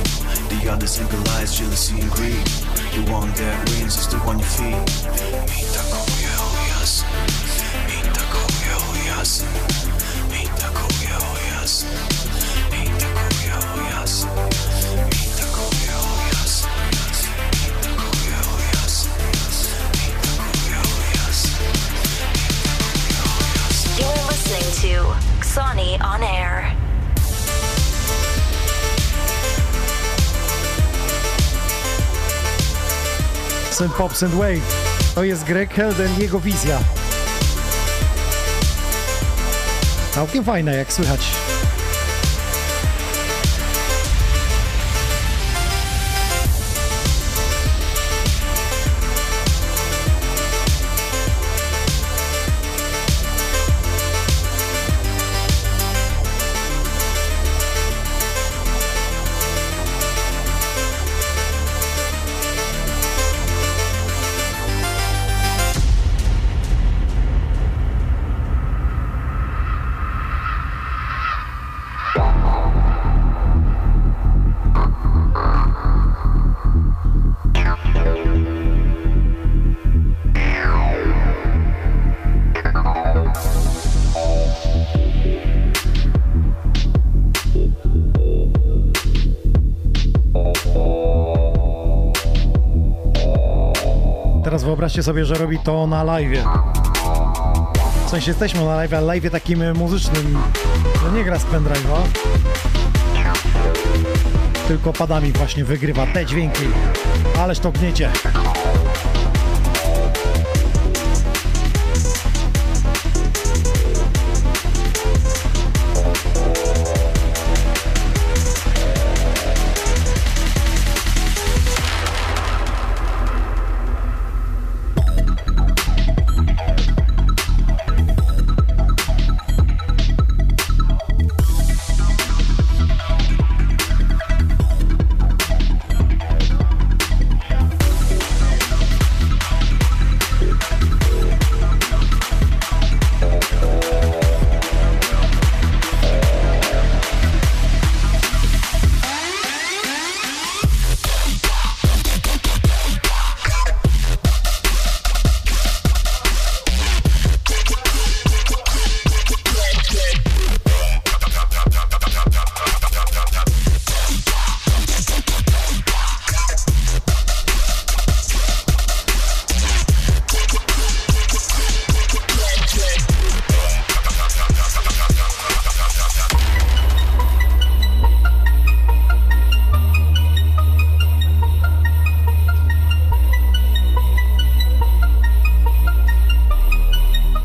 The other symbolize jealousy and greed. The one that wins is the one you feed. Synth Pop, Synth Wave. To jest Greg Helden, jego wizja. Całkiem fajna, jak słychać. Wyobraźcie sobie, że robi to na live. W sensie jesteśmy na live, ale live takim muzycznym. To nie gra z pendrive'a. Tylko padami właśnie wygrywa te dźwięki. Ależ to gniecie.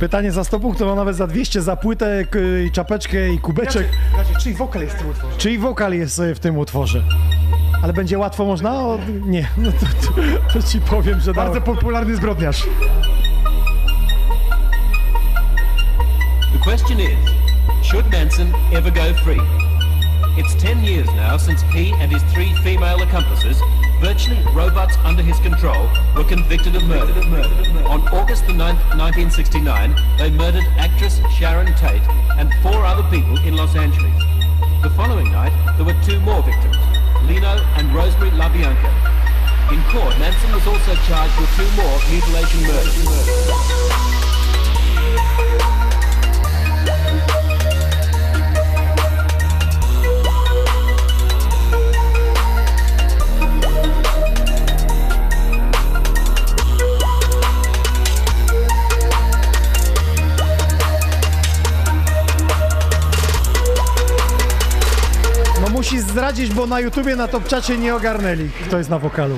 Pytanie za 100 punktów, a nawet za 200 za płytę, i czapeczkę i kubeczek. Gracie, czyli wokal jest w tym utworze. Czyli wokal jest e, w tym utworze. Ale będzie łatwo można? O, nie, no to, to, to ci powiem, że Bardzo popularny zbrodniarz. The question is, should Manson ever go free? It's 10 years now since he and his three female accomplices, virtually robots under his control, were convicted of murder. On August the 9th, 1969, they murdered actress Sharon Tate and four other people in Los Angeles. The following night, there were two more victims, Lino and Rosemary LaBianca. In court, Manson was also charged with two more mutilation murders. No musi zdradzić, bo na YouTubie na Topczacie nie ogarnęli, kto jest na wokalu.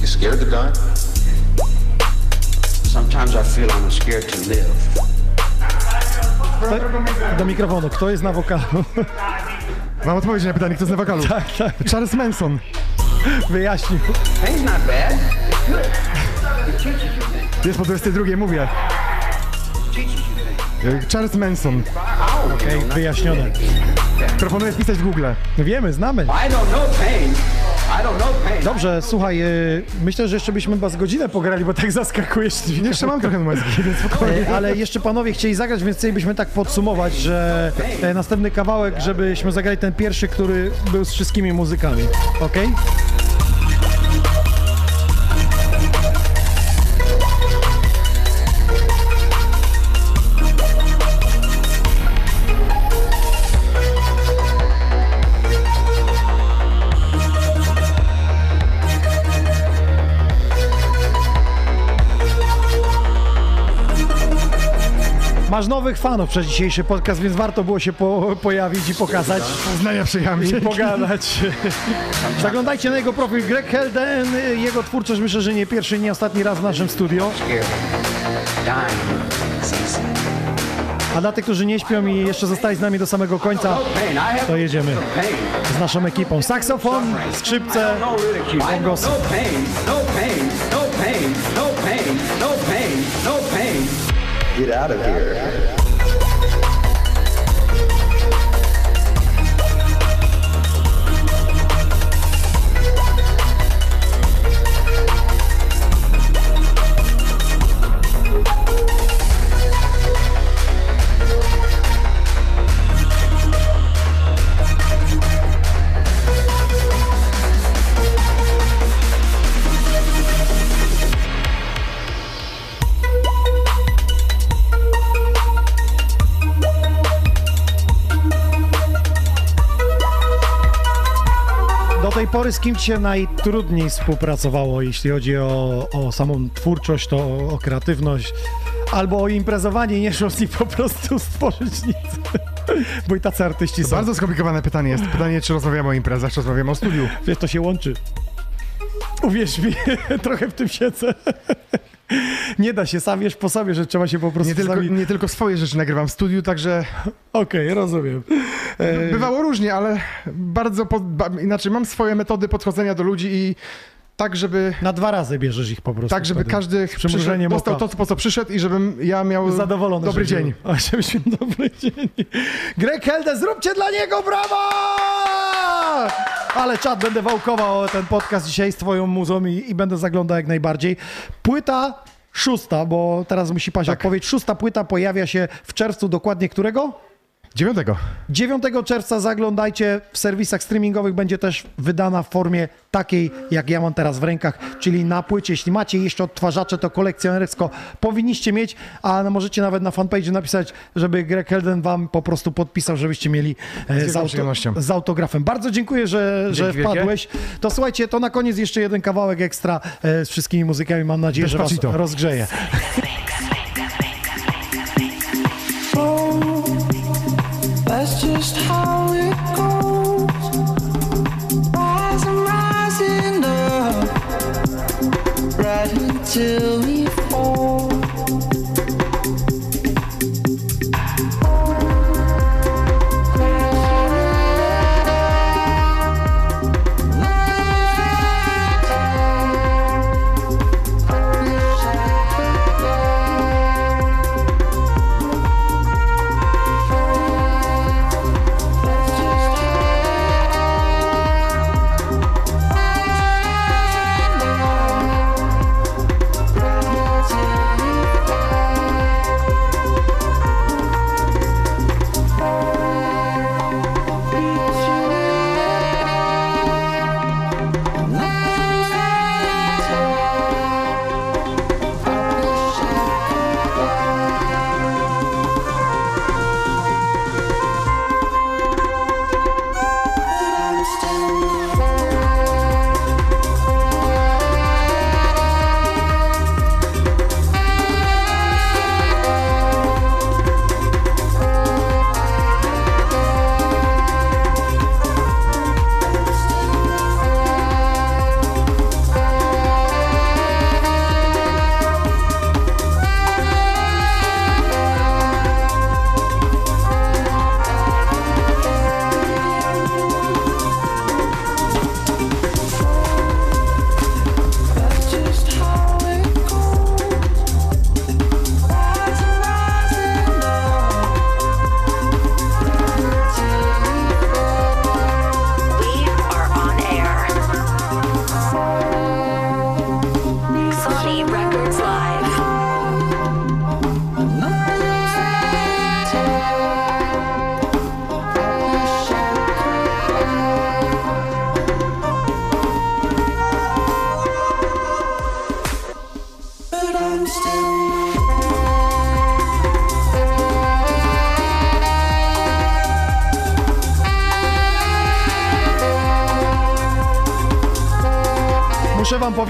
You scared to die? Sometimes I feel I'm scared to live. Kto, do mikrofonu, kto jest na wokalu? Mam odpowiedź na pytanie, kto jest na wokalu. Tak, tak. Charles Manson. Wyjaśnił. Pain's not bad. It's good. It teaches you things. Jest po 22, mówię. Charles Manson. Okej, wyjaśnione. Proponuję wpisać w Google. Wiemy, znamy. Dobrze, słuchaj, y, myślę, że jeszcze byśmy chyba z godzinę pograli, bo tak zaskakujesz. Jeszcze mam trochę numerski, więc spokojnie. E, Ale jeszcze panowie chcieli zagrać, więc chcielibyśmy tak podsumować, że e, następny kawałek, żebyśmy zagrali ten pierwszy, który był z wszystkimi muzykami. Ok? Masz nowych fanów przez dzisiejszy podcast, więc warto było się po, pojawić i pokazać. Poznania przyjechałem. I pogadać. Zaglądajcie na jego profil Greg Helden, jego twórczość myślę, że nie pierwszy, nie ostatni raz w naszym studio. A dla tych, którzy nie śpią i jeszcze zostali z nami do samego końca, to jedziemy z naszą ekipą. Saksofon, skrzypce, bongosy. No pain, no pain, no pain, no pain, no pain, no pain. Get out of here. Tej pory z kim się najtrudniej współpracowało, jeśli chodzi o, o samą twórczość, to o, o kreatywność, albo o imprezowanie, nie szło z nich po prostu stworzyć nic. Bo i tacy artyści To są. bardzo skomplikowane pytanie jest. Pytanie, czy rozmawiamy o imprezach, czy rozmawiamy o studiu. Wiesz, to się łączy. Uwierz mi, trochę w tym siedzę. Nie da się, sam wiesz po sobie, że trzeba się po prostu Nie tylko, sami... nie tylko swoje rzeczy nagrywam w studiu, także Okej, rozumiem. E, bywało różnie, ale bardzo, po, inaczej mam swoje metody podchodzenia do ludzi i tak, żeby... Na dwa razy bierzesz ich po prostu. Tak, żeby wtedy. każdy przyszedł, dostał to, po co przyszedł i żebym ja miał Zadowolony. dobry dzień. O, żebyś miał dobry dzień. Greg Helde, zróbcie dla niego brawa! Ale czad, będę wałkował ten podcast dzisiaj z twoją muzą i, i będę zaglądał jak najbardziej. Płyta szósta, bo teraz musi paść Tak. odpowiedź. Szósta płyta pojawia się w czerwcu dokładnie którego? Dziewiątego. 9 czerwca zaglądajcie w serwisach streamingowych, będzie też wydana w formie takiej, jak ja mam teraz w rękach, czyli na płycie. Jeśli macie jeszcze odtwarzacze, to kolekcjonersko powinniście mieć, a możecie nawet na fanpage napisać, żeby Greg Helden wam po prostu podpisał, żebyście mieli e, z, auto, z autografem. Bardzo dziękuję, że, że wielkie. wpadłeś. To słuchajcie, to na koniec jeszcze jeden kawałek ekstra e, z wszystkimi muzykami. Mam nadzieję, że was Despacito. rozgrzeje. till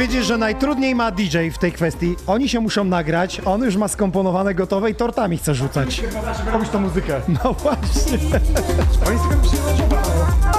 powiedzieć, że najtrudniej ma DJ w tej kwestii. Oni się muszą nagrać, on już ma skomponowane gotowe i tortami chce rzucać. Robisz tą muzykę. No właśnie. Oni z tego przyjemnością bawią.